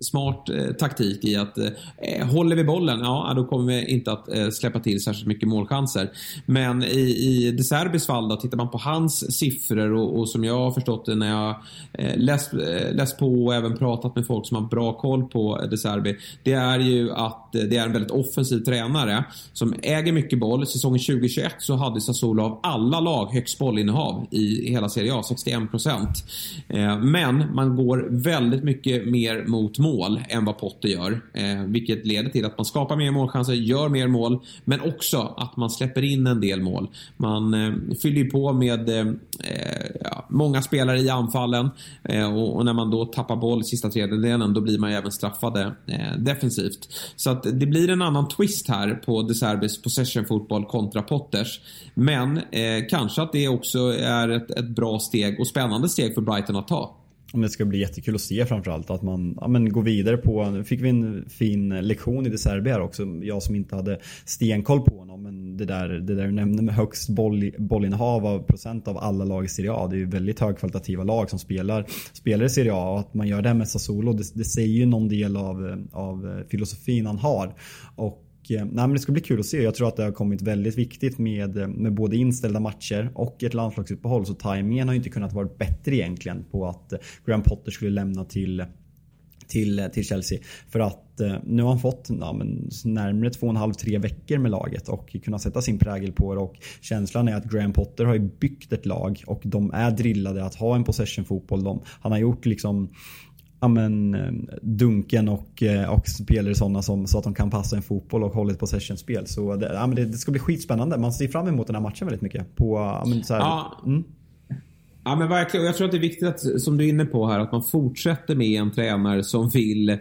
smart eh, taktik i att eh, eh håller vi bollen, ja då kommer vi inte att eh, släppa till särskilt mycket målchanser. Men i, i De Serbis fall då, tittar man på hans siffror och, och som jag har förstått det när jag eh, läst, eh, läst på och även pratat med folk som har bra koll på De Serbi. Det är ju att eh, det är en väldigt offensiv tränare som äger mycket boll. Säsongen 2021 så hade Sassuolo av alla lag högst bollinnehav i hela Serie A, 61 procent. Eh, men man går väldigt mycket mer mot mål än vad Potter gör. Eh, vilket leder till att man skapar mer målchanser, gör mer mål, men också att man släpper in en del mål. Man eh, fyller ju på med eh, eh ja, många spelare i anfallen eh, och, och, när man då tappar boll i sista tredjedelen då blir man ju även straffade eh, defensivt. Så att det blir en annan twist här på De Serbis possession fotboll kontra Potters. Men eh, kanske att det också är ett, ett bra steg och spännande steg för Brighton att ta. Det ska bli jättekul att se framförallt att man ja, men går vidare på. Fick vi en fin lektion i De Serbi här också. Jag som inte hade stenkoll på honom. Men det där, det där du nämnde med högst boll, bollinnehav av procent av alla lag i Serie A. Det är ju väldigt högkvalitativa lag som spelar, spelar i Serie A. Och att man gör det med Sassuolo det, det säger ju någon del av, av filosofin han har. Och Eh, nej, men det ska bli kul att se. Jag tror att det har kommit väldigt viktigt med, eh, med både inställda matcher och ett landslagsuppehåll. Så tajmingen har inte kunnat vara bättre egentligen på att eh, Graham Potter skulle lämna till till, till Chelsea. För att eh, nu har han fått ja, men, närmare två och en halv, tre veckor med laget och kunnat sätta sin prägel på det. Och känslan är att Graham Potter har ju byggt ett lag och de är drillade att ha en possession fotboll. han har gjort liksom ja, men, eh, Dunken och, eh, och spelare sådana som, så att de kan passa en fotboll och hålla ett possession-spel. Så det, ja, men det, det, ska bli skitspännande. Man ser fram emot den här matchen väldigt mycket. På, ja, men, så här, ja. Mm. Ja men verkligen. Jag tror att det är viktigt att, som du är inne på här, att man fortsätter med en tränare som vill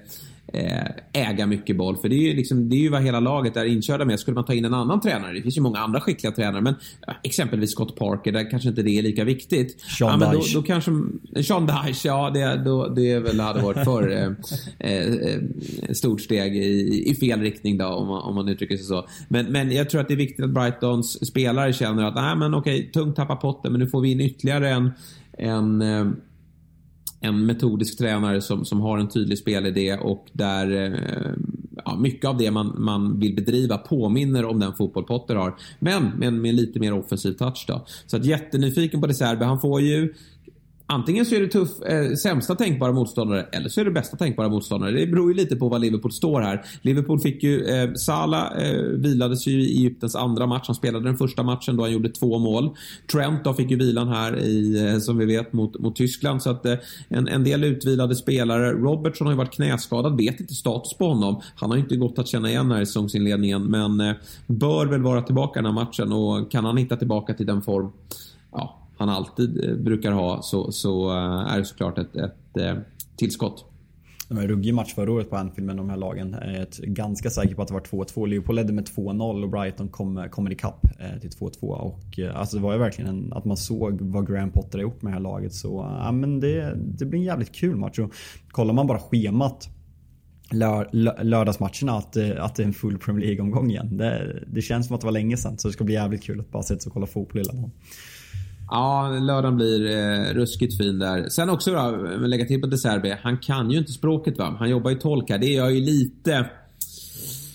äga mycket boll. För det är ju, liksom, det är ju vad hela laget är inkörda med. Skulle man ta in en annan tränare, det finns ju många andra skickliga tränare, men exempelvis Scott Parker, där kanske inte det är lika viktigt. Sean ja, då, då, kanske, Sean Dyche, ja det, då, det väl hade varit för eh, eh, stort steg i, i fel riktning då, om man, om man uttrycker sig så. Men, men jag tror att det är viktigt att Brightons spelare känner att, nej men okej, tungt tappa potten, men nu får vi in ytterligare en, en eh, en metodisk tränare som, som har en tydlig spelidé och där eh, ja, mycket av det man, man vill bedriva påminner om den fotboll Potter har. Men med, med lite mer offensiv touch då. Så att jättenyfiken på De Serbe. Han får ju Antingen så är det tuff, eh, sämsta tänkbara motståndare eller så är det bästa tänkbara motståndare. Det beror ju lite på vad Liverpool står här. Liverpool fick ju, eh, Salah eh, vilades ju i Egyptens andra match. Han spelade den första matchen då han gjorde två mål. Trent då fick ju vilan här i, eh, som vi vet, mot, mot Tyskland. Så att eh, en, en del utvilade spelare. Robertson har ju varit knäskadad, vet inte status på honom. Han har ju inte gått att känna igen här i säsongsinledningen men eh, bör väl vara tillbaka den här matchen och kan han hitta tillbaka till den form ja, han alltid eh, brukar ha så, så eh, är det såklart ett, ett eh, tillskott. Det var en ruggig match förra året på Anfield med de här lagen. Jag är ganska säker på att det var 2-2. Liverpool ledde med 2-0 och Brighton kom, kommer ikapp till 2-2. Och alltså det var ju verkligen en, att man såg vad Graham Potter har gjort med det här laget. Så ja, men det, det blir en jävligt kul match. Och kollar man bara schemat lör, lördagsmatcherna att, att det är en full Premier League-omgång igen. Det, det känns som att det var länge sedan. Så det ska bli jävligt kul att bara sätta sig och kolla fotboll hela dagen. Ja, lördagen blir eh, ruskigt fin där. Sen också då, eh, lägga till på Deserbe, Han kan ju inte språket va. Han jobbar ju tolk här. Det är jag ju lite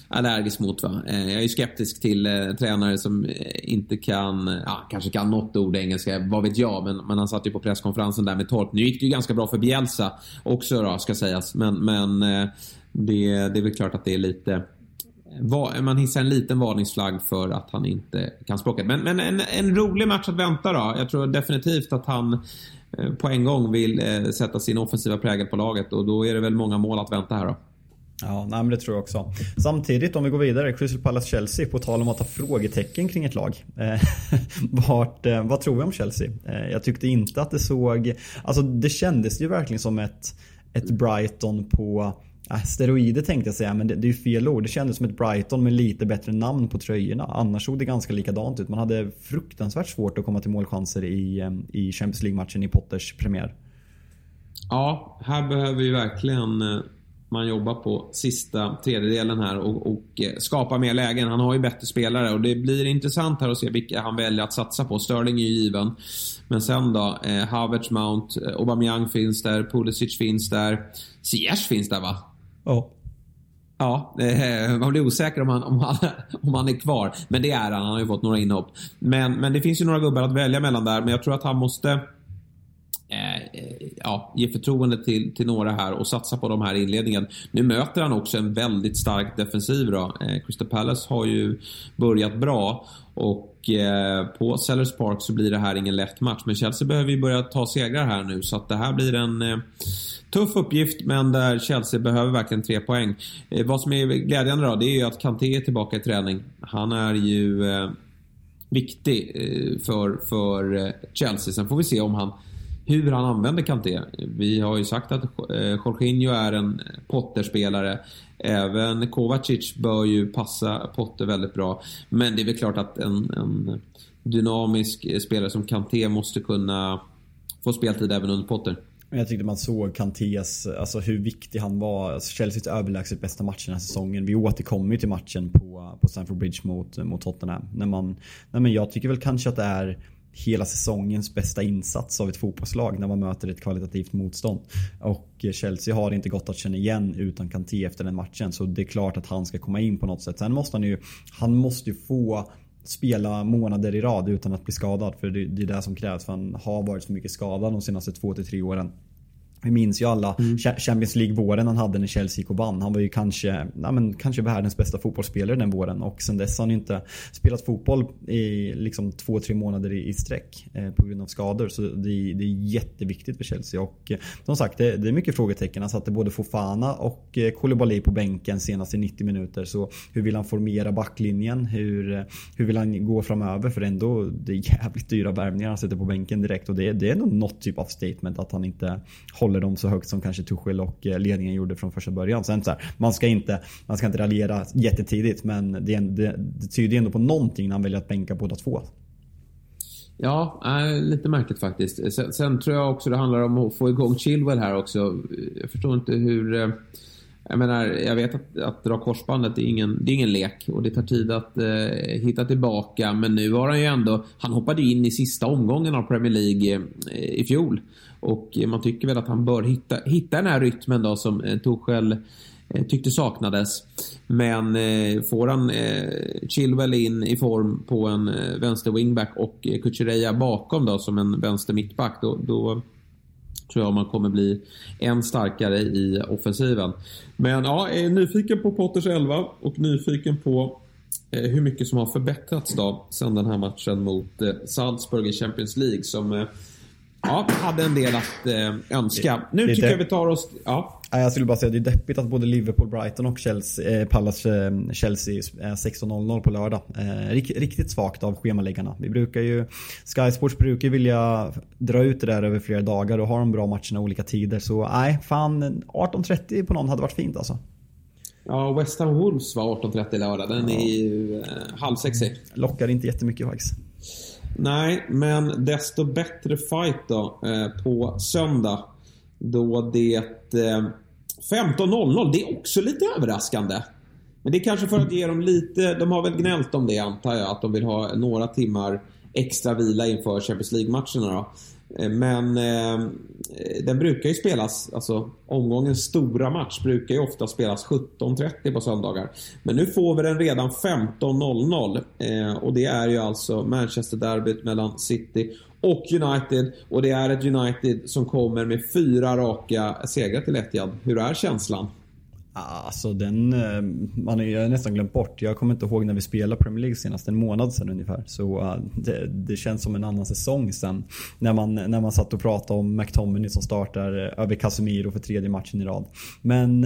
allergisk mot. Va? Eh, jag är ju skeptisk till eh, tränare som eh, inte kan, eh, ja, kanske kan något ord engelska, vad vet jag. Men, men han satt ju på presskonferensen där med tolk. Nu gick det ju ganska bra för Bielsa också då, ska sägas. Men, men eh, det, det är väl klart att det är lite man hissar en liten varningsflagg för att han inte kan språket. Men, men en, en, rolig match att vänta då. Jag tror definitivt att han eh, på en gång vill eh, sätta sin offensiva prägel på laget och då är det väl många mål att vänta här då. Ja, nej, men det tror jag också. Samtidigt om vi går vidare, Crystal Palace-Chelsea på tal om att ha frågetecken kring ett lag. Eh, vart, eh, vad tror vi om Chelsea? Jag tyckte inte att det såg, alltså det kändes ju verkligen som ett, ett Brighton på Äh, steroider tänkte jag säga, men det, det är ju fel ord. Det kändes som ett Brighton med lite bättre namn på tröjorna. Annars såg det ganska likadant ut. Man hade fruktansvärt svårt att komma till målchanser i, ehm, i Champions League-matchen i Potters premiär. Ja, här behöver ju verkligen eh, man jobba på sista tredjedelen här och, och eh, skapa mer lägen. Han har ju bättre spelare och det blir intressant här att se vilka han väljer att satsa på. Sterling är ju given. Men sen då, eh, Havertz, Mount, eh, Aubameyang finns där, Pulisic finns där. Ziyech finns där va? Ja. Ja, eh, man blir osäker om han, om, han, om han är kvar. Men det är han, han har ju fått några inhopp. Men, men det finns ju några gubbar att välja mellan där, men jag tror att han måste Eh, eh ja, ge förtroende till, till några här och satsa på de här inledningen. Nu möter han också en väldigt stark defensiv. Då. Eh, Crystal Palace har ju börjat bra och Eh, på Sellers Park så blir det här ingen lätt match. Men Chelsea behöver ju börja ta segrar här nu så att det här blir en eh, tuff uppgift men där Chelsea behöver verkligen tre poäng. Eh, vad som är glädjande då det är ju att Kanté är tillbaka i träning. Han är ju viktig för, för Chelsea. Sen får vi se om han hur han använder Kanté. Vi har ju sagt att Jorginho är en Potter-spelare. Även Kovacic bör ju passa Potter väldigt bra. Men det är väl klart att en, en dynamisk spelare som Kanté måste kunna få speltid även under Potter. Jag tyckte man såg Kantés, alltså hur viktig han var. Alltså Chelseas överlägset bästa match den här säsongen. Vi återkommer ju till matchen på, på Stamford Bridge mot, mot Tottenham. När man, nej men jag tycker väl kanske att det är hela säsongens bästa insats av ett fotbollslag när man möter ett kvalitativt motstånd. Och Chelsea har inte gått att känna igen utan Kanté efter den matchen. Så det är klart att han ska komma in på något sätt. Sen måste han ju, han måste ju få spela månader i rad utan att bli skadad. För det, det är det som krävs. För han har varit så mycket skadad de senaste två till tre åren. Vi minns ju alla mm. Champions League-våren han hade när Chelsea gick och vann. Han var ju kanske, ja, men, kanske världens bästa fotbollsspelare den våren. Och sen dess har han inte spelat fotboll i liksom två, tre månader i, i sträck eh, på grund av skador. Så det, det, är jätteviktigt för Chelsea. Och eh, som sagt, det, det, är mycket frågetecken. Han satte både Fofana och eh, Koulibaly på bänken senast i 90 minuter. Så hur vill han formera backlinjen? Hur, eh, hur vill han gå framöver? För ändå, det är jävligt dyra värvningar han sätter på bänken direkt. Och det, det är nog något typ av statement att han inte håller håller dem så högt som kanske Tuchel och eh, ledningen gjorde från första början. Sen så här, man ska inte, man ska inte raljera jättetidigt men det, det, det tyder ändå på någonting när han väljer att bänka båda två. Ja, äh, lite märkligt faktiskt. Eh, sen, sen, tror jag också det handlar om att få igång Chilwell här också. Jag förstår inte hur... Eh, jag menar, jag vet att, att dra korsbandet är ingen, det är ingen lek och det tar tid att eh, hitta tillbaka. Men nu har han ju ändå... Han hoppade in i sista omgången av Premier League eh, i fjol. Och man tycker väl att han bör hitta, hitta den här rytmen då som eh, Torshäll eh, tyckte saknades. Men eh, får han Chilwell in i form på en vänster wingback och Kuchereya bakom då som en vänster mittback då, då tror jag man kommer bli än starkare i offensiven. Men ja, är nyfiken på Potters 11 och nyfiken på hur mycket som har förbättrats då sen den här matchen mot Salzburg i Champions League som eh, Ja, hade en del att eh, önska. Nu tycker jag vi tar oss... Ja. Jag skulle bara säga att det är deppigt att både Liverpool, Brighton och Chelsea, eh, Pallas eh, Chelsea är 16.00 på lördag. Eh, riktigt svagt av schemaläggarna. Vi brukar ju... Sky Sports brukar vilja dra ut det där över flera dagar och ha de bra matcherna olika tider. Så nej, fan 18.30 på någon hade varit fint alltså. Ja, West Ham Wolves var 18.30 lördag. Den är ju eh, halvsexig. Lockar inte jättemycket faktiskt. Nej, men desto bättre fight då eh, på söndag. Då det eh, 15.00. Det är också lite överraskande. Men det är kanske för att ge dem lite, de har väl gnällt om det antar jag, att de vill ha några timmar extra vila inför Champions League-matcherna då. Eh, men eh, den brukar ju spelas, alltså omgångens stora match brukar ju ofta spelas 17.30 på söndagar. Men nu får vi den redan 15.00 eh, och det är ju alltså Manchester-derbyt mellan City och United. Och det är ett United som kommer med fyra raka segrar till Etihad. Hur är känslan? Alltså den, eh, man har nästan glömt bort. Jag kommer inte ihåg när vi spelade Premier League senast, en månad sedan ungefär. Så eh, det, det, känns som en annan säsong sen. När man, när man satt och pratade om McTominay som startar eh, över Casemiro för tredje matchen i rad. Men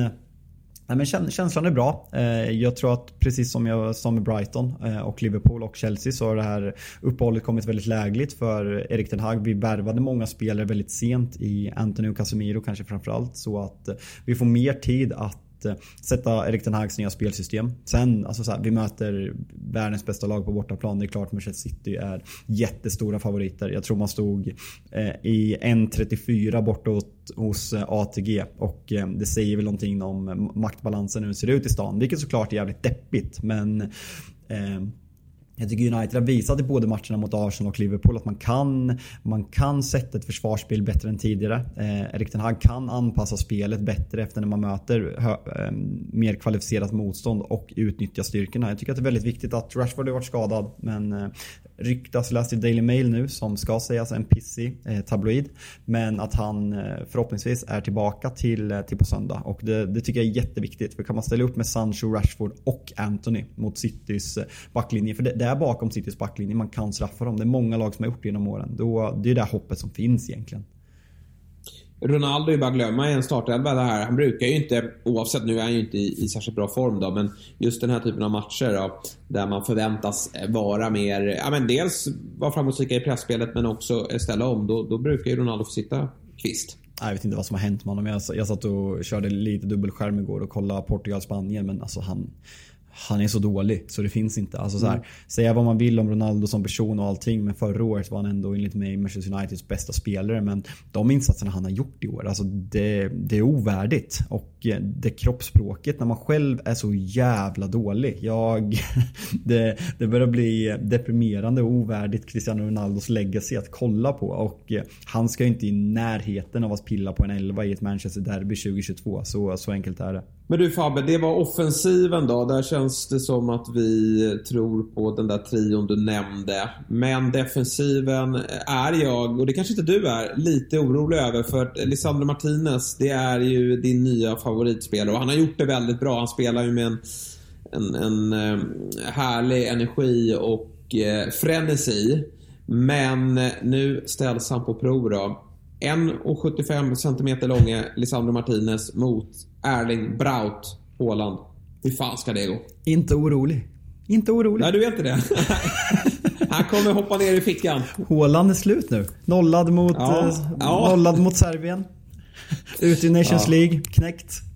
Nej, men känslan är bra. Jag tror att precis som jag sa med Brighton och Liverpool och Chelsea så har det här uppehållet kommit väldigt lägligt för Erik Ten Hag. Vi värvade många spelare väldigt sent i Anthony och Casemiro kanske framförallt. Så att vi får mer tid att att eh, sätta Erik Ten Hags nya spelsystem. Sen, alltså så här, vi möter världens bästa lag på bortaplan. Det är klart Manchester City är jättestora favoriter. Jag tror man stod eh, i 1.34 bortåt hos eh, ATG och det säger väl någonting om maktbalansen hur det ser ut i stan. Vilket såklart är jävligt deppigt men eh, jag tycker United har visat i både matcherna mot Arsenal och Liverpool att man kan, man kan sätta ett försvarsspel bättre än tidigare. Eh, Erik Ten Hag kan anpassa spelet bättre efter när man möter hö, eh, mer kvalificerat motstånd och utnyttja styrkorna. Jag tycker att det är väldigt viktigt att Rashford har varit skadad men eh, ryktas, läste i Daily Mail nu som ska sägas en pissig eh, tabloid. Men att han eh, förhoppningsvis är tillbaka till, eh, till på söndag. Och det, det, tycker jag är jätteviktigt. För kan man ställa upp med Sancho, Rashford och Anthony mot Citys eh, backlinje. För det, det, är bakom Citys backlinje man kan straffa dem. Det är många lag som har gjort det genom åren. Då, det är det hoppet som finns egentligen. Ronaldo är bara att glömma i en startelva det här. Han brukar ju inte, oavsett, nu är han ju inte i, i särskilt bra form då, men just den här typen av matcher då, där man förväntas vara mer, ja men dels vara framgångsrika i pressspelet men också ställa om. Då, då brukar ju Ronaldo få sitta kvist. Jag vet inte vad som har hänt med honom. Jag, jag satt och körde lite dubbelskärm igår och kollade Portugal-Spanien men alltså han han är så dålig så det finns inte. Alltså så här, mm. Säga vad man vill om Ronaldo som person och allting men förra året var han ändå enligt mig Manchester Uniteds bästa spelare. Men de insatserna han har gjort i år, alltså det, det är ovärdigt. Och eh, det kroppsspråket när man själv är så jävla dålig. Jag, det, det börjar bli deprimerande och ovärdigt Cristiano Ronaldos legacy att kolla på. Och eh, han ska ju inte i närheten av att pilla på en elva i ett Manchester Derby 2022. Så, så enkelt är det. Men du Fabbe, det var offensiven då. Där känns det som att vi tror på den där trion du nämnde. Men defensiven är jag, och det kanske inte du är, lite orolig över. För Lisandro Martinez, det är ju din nya favoritspelare. Och han har gjort det väldigt bra. Han spelar ju med en, en, en eh, härlig energi och eh, frenesi. Men eh, nu ställs han på prov då. 1,75 cm långe Lisandro Martinez mot Erling Braut Haaland. Hur fan ska det gå? Inte orolig. Inte orolig. Nej, du är inte det. Han kommer hoppa ner i fickan. Haaland är slut nu. Nollad mot, ja. Eh, ja. nollad mot Serbien. Ut i Nations ja. League. Knäckt.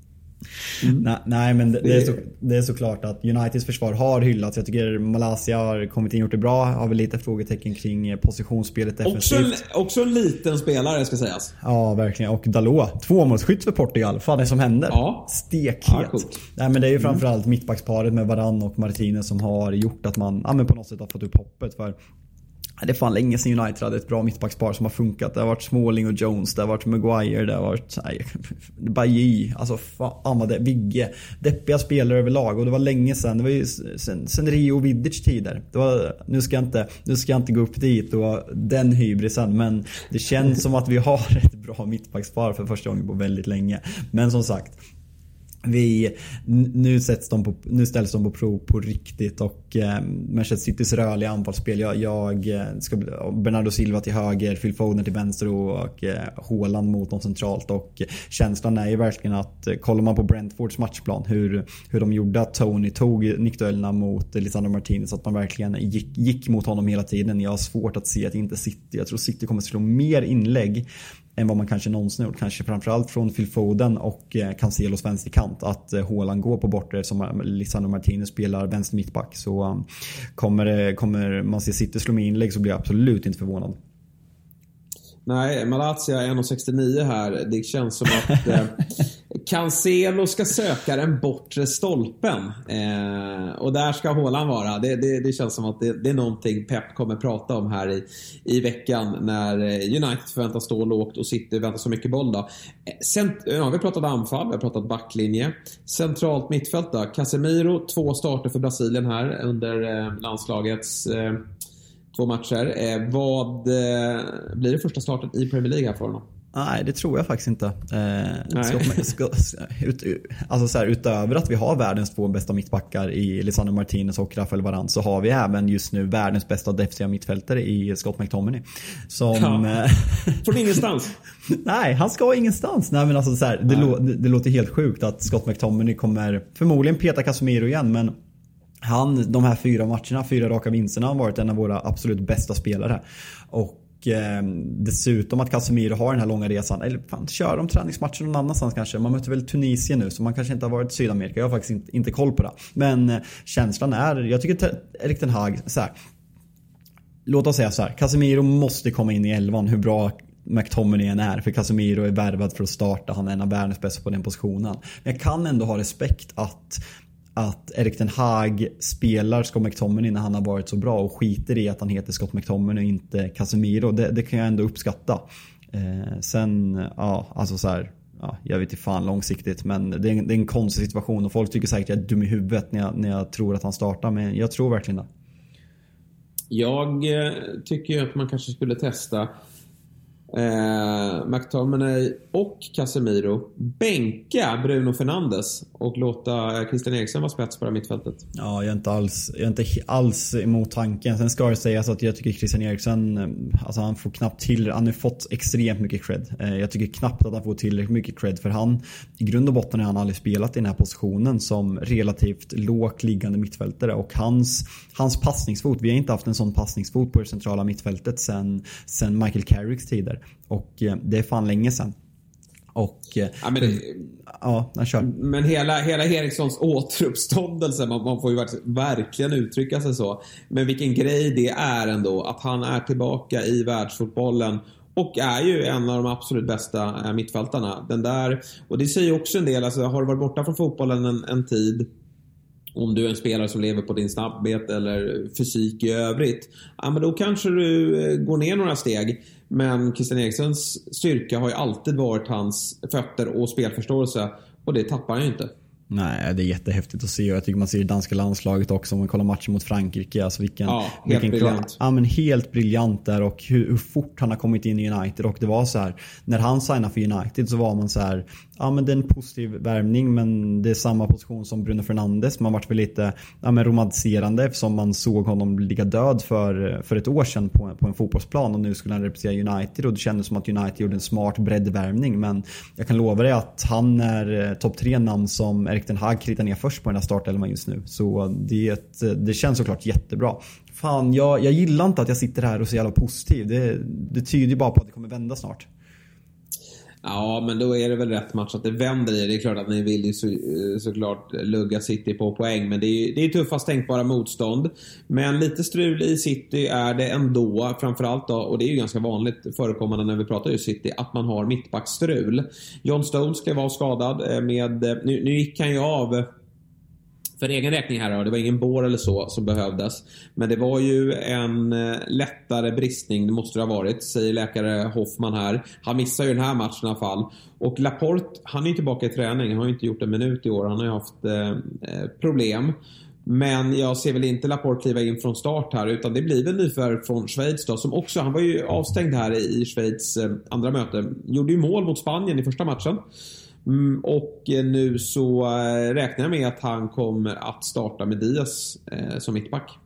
Mm. Nej, men det, det, är så, det är såklart att Uniteds försvar har hyllats. Jag tycker Malaysia har kommit in och gjort det bra. Har väl lite frågetecken kring positionsspelet defensivt. Också, också en liten spelare ska sägas. Ja, verkligen. Och Dalot. Tvåmålsskytt för Portugal. Är det som händer? Ja. Stekhet. Ja, nej, men det är ju mm. framförallt mm. mittbacksparet med Varann och Martinez som har gjort att man ja, men på något sätt har fått upp hoppet. För det är fan länge sedan United hade ett bra mittbackspar som har funkat. Det har varit Smalling och Jones, det har varit Maguire, det har varit Bajy, alltså fan vad det, Vigge. Deppiga spelare överlag och det var länge sedan. Det var ju sen, sen Rio och Vidic tider. Det var, nu, ska jag inte, nu ska jag inte gå upp dit och den hybrisen men det känns som att vi har ett bra mittbackspar för första gången på väldigt länge. Men som sagt, vi, nu, sätts de på, nu ställs de på prov på riktigt och eh, Manchester Citys rörliga anfallsspel. Jag, jag eh, ska, Bernardo Silva till höger, Phil Foden till vänster och, och eh, Haaland mot dem centralt. Och eh, känslan är ju verkligen att eh, kollar man på Brentfords matchplan hur, hur de gjorde att Tony tog nickduellerna mot Lisandro Martinez. Att man verkligen gick, gick mot honom hela tiden. Jag har svårt att se att inte City, jag tror City kommer slå mer inlägg än vad man kanske någonsin gjort. Kanske framförallt från Phil Foden och eh, Cancelos vänsterkant. Att eh, Haaland går på bortre som eh, Lisandro Martinez spelar vänster mittback. Så kommer, kommer man se City slå med inlägg så blir jag absolut inte förvånad. Nej, Malaysia 1,69 här. Det känns som att eh, Cancelo ska söka den bortre stolpen. Eh, och där ska Haaland vara. Det, det, det känns som att det, det, är någonting Pep kommer prata om här i, i veckan när eh, United förväntas stå lågt och City väntar så mycket boll. Då. Eh, cent, ja, vi har pratat anfall, vi har pratat backlinje. Centralt mittfält då. Casemiro, två starter för Brasilien här under eh, landslagets eh, två matcher. Eh, vad eh, blir det första starten i Premier League här för honom? Nej, det tror jag faktiskt inte. Eh, ska, ska, ut, alltså så här, utöver att vi har världens två bästa mittbackar i Lisandro Martinez och Rafael Varane så har vi även just nu världens bästa defensiva mittfältare i Scott McTominay. Som... Ja. Eh, Från ingenstans? nej, han ska ingenstans. Nej, men alltså så här, det, lå, det, det, låter helt sjukt att Scott McTominay kommer förmodligen peta Casemiro igen men han, de här fyra matcherna, fyra raka vinsterna, har varit en av våra absolut bästa spelare. Och eh, dessutom att Casemiro har den här långa resan. Eller fan, kör de träningsmatcher någon annanstans kanske. Man möter väl Tunisien nu så man kanske inte har varit i Sydamerika. Jag har faktiskt inte, inte koll på det. Men eh, känslan är, jag tycker Erik Ten Hag, så här, Låt oss säga så här, Casemiro måste komma in i elvan hur bra McTominay än är. För Casemiro är värvad för att starta. Han är en av världens bästa på den positionen. Men jag kan ändå ha respekt att att Erik Den Haag spelar Scott McTominay när han har varit så bra och skiter i att han heter Scott McTominay och inte Casemiro. Det, det kan jag ändå uppskatta. Eh, sen, ja, alltså så här, ja, jag vet inte fan långsiktigt men det är, en, det är en konstig situation och folk tycker säkert att jag är dum i huvudet när jag, när jag tror att han startar men jag tror verkligen det. Jag eh, tycker tycker att man kanske skulle testa eh, McTominay och Casemiro bänka Bruno Fernandes och låta eh, Christian Eriksen vara spets på det här mittfältet. Ja, jag är inte alls, jag är inte alls emot tanken. Sen ska det sägas att jag tycker Christian Eriksen, eh, alltså han får knappt till, han har fått extremt mycket cred. Eh, jag tycker knappt att han får tillräckligt mycket cred för han, i grund och botten har han aldrig spelat i den här positionen som relativt lågt liggande mittfältare och hans, hans passningsfot, vi har inte haft en sån passningsfot på det centrala mittfältet sen, sen Michael Carricks tider. Och eh, det är fan länge sedan. Och... Eh, ja, men, det, ja, jag kör. Men hela, hela Erikssons återuppståndelse, man, man får ju verkligen uttrycka sig så. Men vilken grej det är ändå att han är tillbaka i världsfotbollen och är ju en av de absolut bästa eh, mittfältarna. Den där, och det säger också en del, alltså har du varit borta från fotbollen en, en tid om du är en spelare som lever på din snabbhet eller fysik i övrigt. Ja, men då kanske du går ner några steg. Men Christian Eriksens styrka har ju alltid varit hans fötter och spelförståelse. Och det tappar han ju inte. Nej, det är jättehäftigt att se och jag tycker man ser det danska landslaget också om man kollar matchen mot Frankrike. Alltså vilken, ja, helt vilken briljant. Ja, men helt briljant där och hur, hur, fort han har kommit in i United. Och det var så här, när han signade för United så var man så här, ja men det är en positiv värvning men det är samma position som Bruno Fernandes. Man vart väl lite ja, men romantiserande eftersom man såg honom ligga död för, för ett år sedan på, på en fotbollsplan och nu skulle han representera United och det kändes som att United gjorde en smart breddvärvning. Men jag kan lova dig att han är eh, topp tre namn som Erik Den Hag kritar ner först på den här startelvan just nu. Så det, det känns såklart jättebra. Fan, jag, jag gillar inte att jag sitter här och är så jävla positiv. Det, det tyder ju bara på att det kommer vända snart. Ja, men då är det väl rätt match att det vänder i. Det är klart att ni vill ju så, eh, såklart lugga City på poäng, men det är, det är tuffast tänkbara motstånd. Men lite strul i City är det ändå, framförallt då, och det är ju ganska vanligt förekommande när vi pratar just City, att man har mittbackstrul. John Stones ska vara skadad eh, med, eh, nu, nu gick han ju av för egen räkning här då, det var ingen bår eller så som behövdes. Men det var ju en eh, lättare bristning, det måste det ha varit, säger läkare Hoffman här. Han missar ju den här matchen i alla fall. Och Laporte, han är ju tillbaka i träning, han har ju inte gjort en minut i år, han har ju haft eh, eh problem. Men jag ser väl inte Laporte kliva in från start här utan det blir väl nyförvärv från Schweiz då som också, han var ju avstängd här i Schweiz eh, andra möte. Gjorde ju mål mot Spanien i första matchen. Mm, och eh, nu så eh, räknar jag med att han kommer att starta med Diaz eh, som mittback.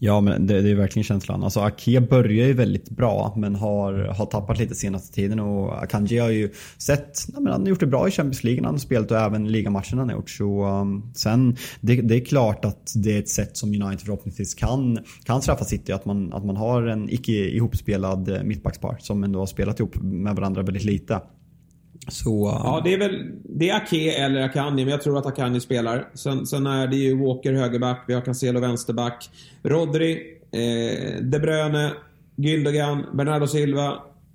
Ja, men det, det, är verkligen känslan. Alltså Ake börjar ju väldigt bra men har, har tappat lite senaste tiden och Akanji har ju sett, nej, men han har gjort det bra i Champions League han har spelat och även ligamatcherna han har gjort. Så um, sen, det, det, är klart att det är ett sätt som United förhoppningsvis kan, kan straffa City. Att man, att man har en icke ihopspelad mittbackspar som ändå har spelat ihop med varandra väldigt lite. Så, ja, det är väl det är Ake eller Akanji, men jag tror att Akanji spelar. Sen, sen är det ju Walker högerback, vi har Cancelo vänsterback. Rodri, eh, De Bruyne, Gündogan, Bernardo Silva,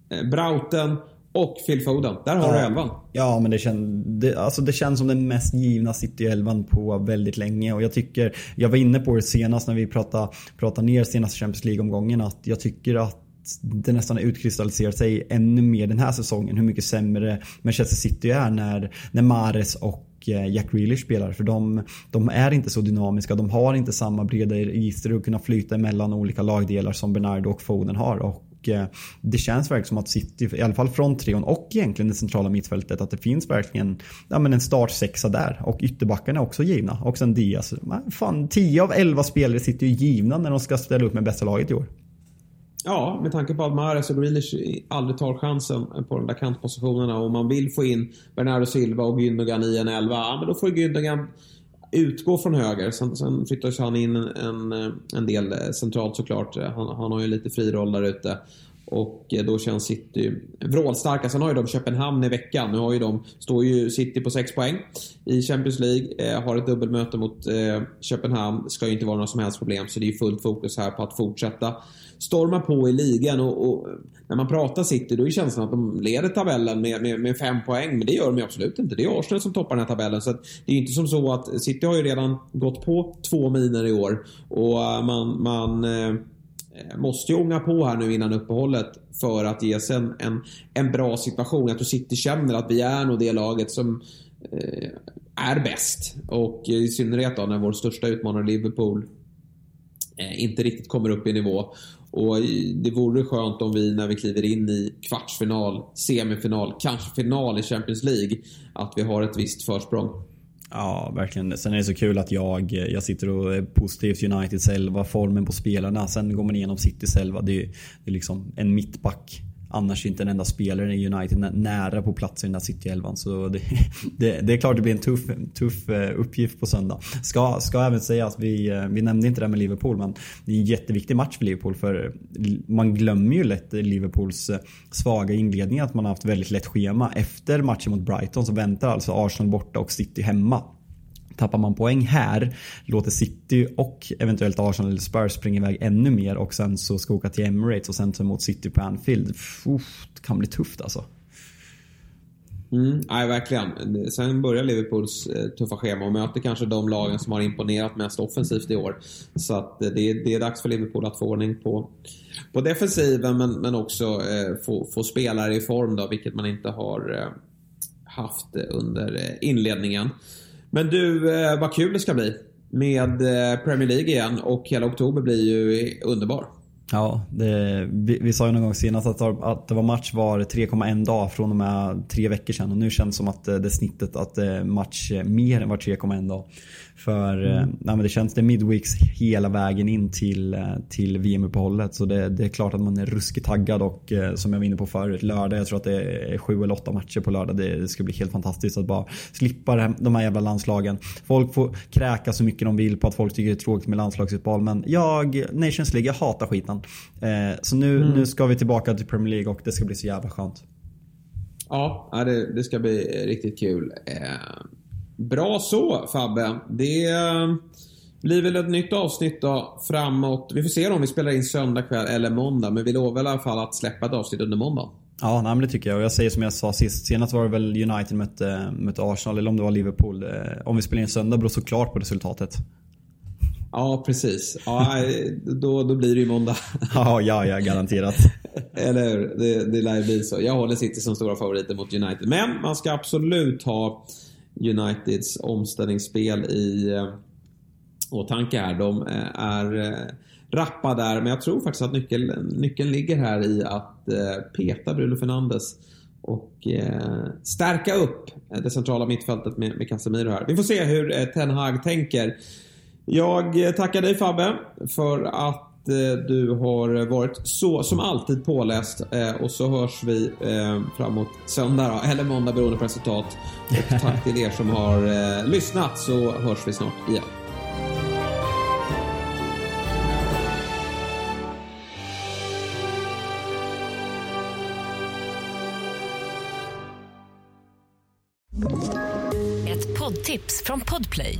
eh, Brauten och Phil Foden. Där har ja, du elvan. Ja, men det, kän, det, alltså det känns som den mest givna City-elvan på väldigt länge. Och jag tycker, jag var inne på det senast när vi pratade, pratade ner senaste Champions League-omgången, att jag tycker att det nästan utkristalliserat sig ännu mer den här säsongen. Hur mycket sämre Manchester City är när, när Mares och eh, Jack Grealish spelar. För de, de, är inte så dynamiska. De har inte samma breda register att kunna flyta emellan olika lagdelar som Bernardo och Foden har. Och eh, det känns verkligen som att City, i alla fall från trion och egentligen det centrala mittfältet, att det finns verkligen ja, men en startsexa där. Och ytterbackarna är också givna. Och sen Diaz. Fan, 10 av 11 spelare sitter ju givna när de ska ställa upp med bästa laget i år. Ja, med tanke på att Mahrez och Grealish aldrig tar chansen på de där kantpositionerna och man vill få in Bernardo Silva och Gündogan i en elva, ja, men då får Gündogan utgå från höger. Sen, sen flyttar han in en, en del centralt såklart. Han, han har ju lite fri roll där ute. Och då känns City vrålstarka. Sen har ju de Köpenhamn i veckan. Nu har ju de, står ju City på 6 poäng i Champions League. Eh, har ett dubbelmöte mot eh, Köpenhamn. Ska ju inte vara några som helst problem. Så det är ju fullt fokus här på att fortsätta Stormar på i ligan. Och, och när man pratar City då är känslan att de leder tabellen med, med, med, fem poäng. Men det gör de ju absolut inte. Det är Arsenal som toppar den här tabellen. Så det är inte som så att City har ju redan gått på två miner i år. Och eh, man, man eh, måste ju ånga på här nu innan uppehållet för att ge sig en, en, en bra situation. Jag tror City känner att vi är nog det laget som eh, är bäst. Och i synnerhet då när vår största utmanare Liverpool eh, inte riktigt kommer upp i nivå. Och det vore skönt om vi när vi kliver in i kvartsfinal, semifinal, kanske final i Champions League, att vi har ett visst försprång. Ja, verkligen. Sen är det så kul att jag, jag sitter och är positiv till Uniteds elva, formen på spelarna. Sen går man igenom Citys elva. Det är, det är liksom en mittback annars inte en enda spelare i United nära på plats i den där City-elvan. Så det, det, det, är klart det blir en tuff, tuff eh, uppgift på söndag. Ska, ska även säga att vi, eh, vi nämnde inte det med Liverpool men det är en jätteviktig match för Liverpool för man glömmer ju lätt Liverpools eh, svaga inledning att man har haft väldigt lätt schema. Efter matchen mot Brighton så väntar alltså Arsenal borta och City hemma. Tappar man poäng här, låter City och eventuellt Arsenal eller Spurs springa iväg ännu mer och sen så ska åka till Emirates och sen ta emot City på Anfield. Uff, det kan bli tufft alltså. Mm, nej, verkligen. Sen börjar Liverpools eh, tuffa schema och möter kanske de lagen som har imponerat mest offensivt i år. Så att eh, det, det är dags för Liverpool att få ordning på, på defensiven men, men också eh, få, få spelare i form då, vilket man inte har eh, haft under eh, inledningen. Men du, eh, vad kul det ska bli med eh, Premier League igen och hela oktober blir ju underbar. Ja, det, vi, vi, sa ju någon gång senast att, att det var match var 3,1 dag från och med tre veckor sedan och nu känns det som att eh, det är snittet att eh, match mer än var 3,1 dag. För mm. nej, men det känns det midweeks hela vägen in till, eh, till VM-uppehållet. Så det, det, är klart att man är ruskigt taggad och eh, som jag var inne på förut, lördag, jag tror att det är sju eller åtta matcher på lördag. Det, det ska bli helt fantastiskt att bara slippa de här jävla landslagen. Folk får kräka så mycket de vill på att folk tycker det är tråkigt med landslagsutbal. Men jag, Nations League, jag hatar skiten. Eh, så nu, mm. nu ska vi tillbaka till Premier League och det ska bli så jävla skönt. Ja, det, det ska bli riktigt kul. Bra så Fabbe. Det eh, blir väl ett nytt avsnitt då framåt. Vi får se om vi spelar in söndag kväll eller måndag. Men vi lovar i alla fall att släppa ett avsnitt under måndag. Ja, nej, men det tycker jag. Och jag säger som jag sa sist. Senast var det väl United mötte, mötte Arsenal eller om det var Liverpool. Eh, om vi spelar in söndag beror såklart på resultatet. Ja, precis. Ja, då, då blir det ju måndag. ja, ja, ja, garanterat. Eller hur? Det, det lär ju bli så. Jag håller City som stora favoriter mot United. Men man ska absolut ha Uniteds omställningsspel i eh, åtanke här. De eh, är eh, rappa där, men jag tror faktiskt att nyckeln, nyckeln ligger här i att peta Bruno Fernandes och stärka upp det centrala mittfältet med, med Casemiro här. Vi får se hur Ten Hag tänker. Jag tackar dig Fabbe för att Eh, du har varit så som alltid påläst eh, och så hörs vi eh, framåt söndag eller måndag beroende på resultat. Och tack till er som har lyssnat så hörs vi snart igen. Ett poddtips från Podplay.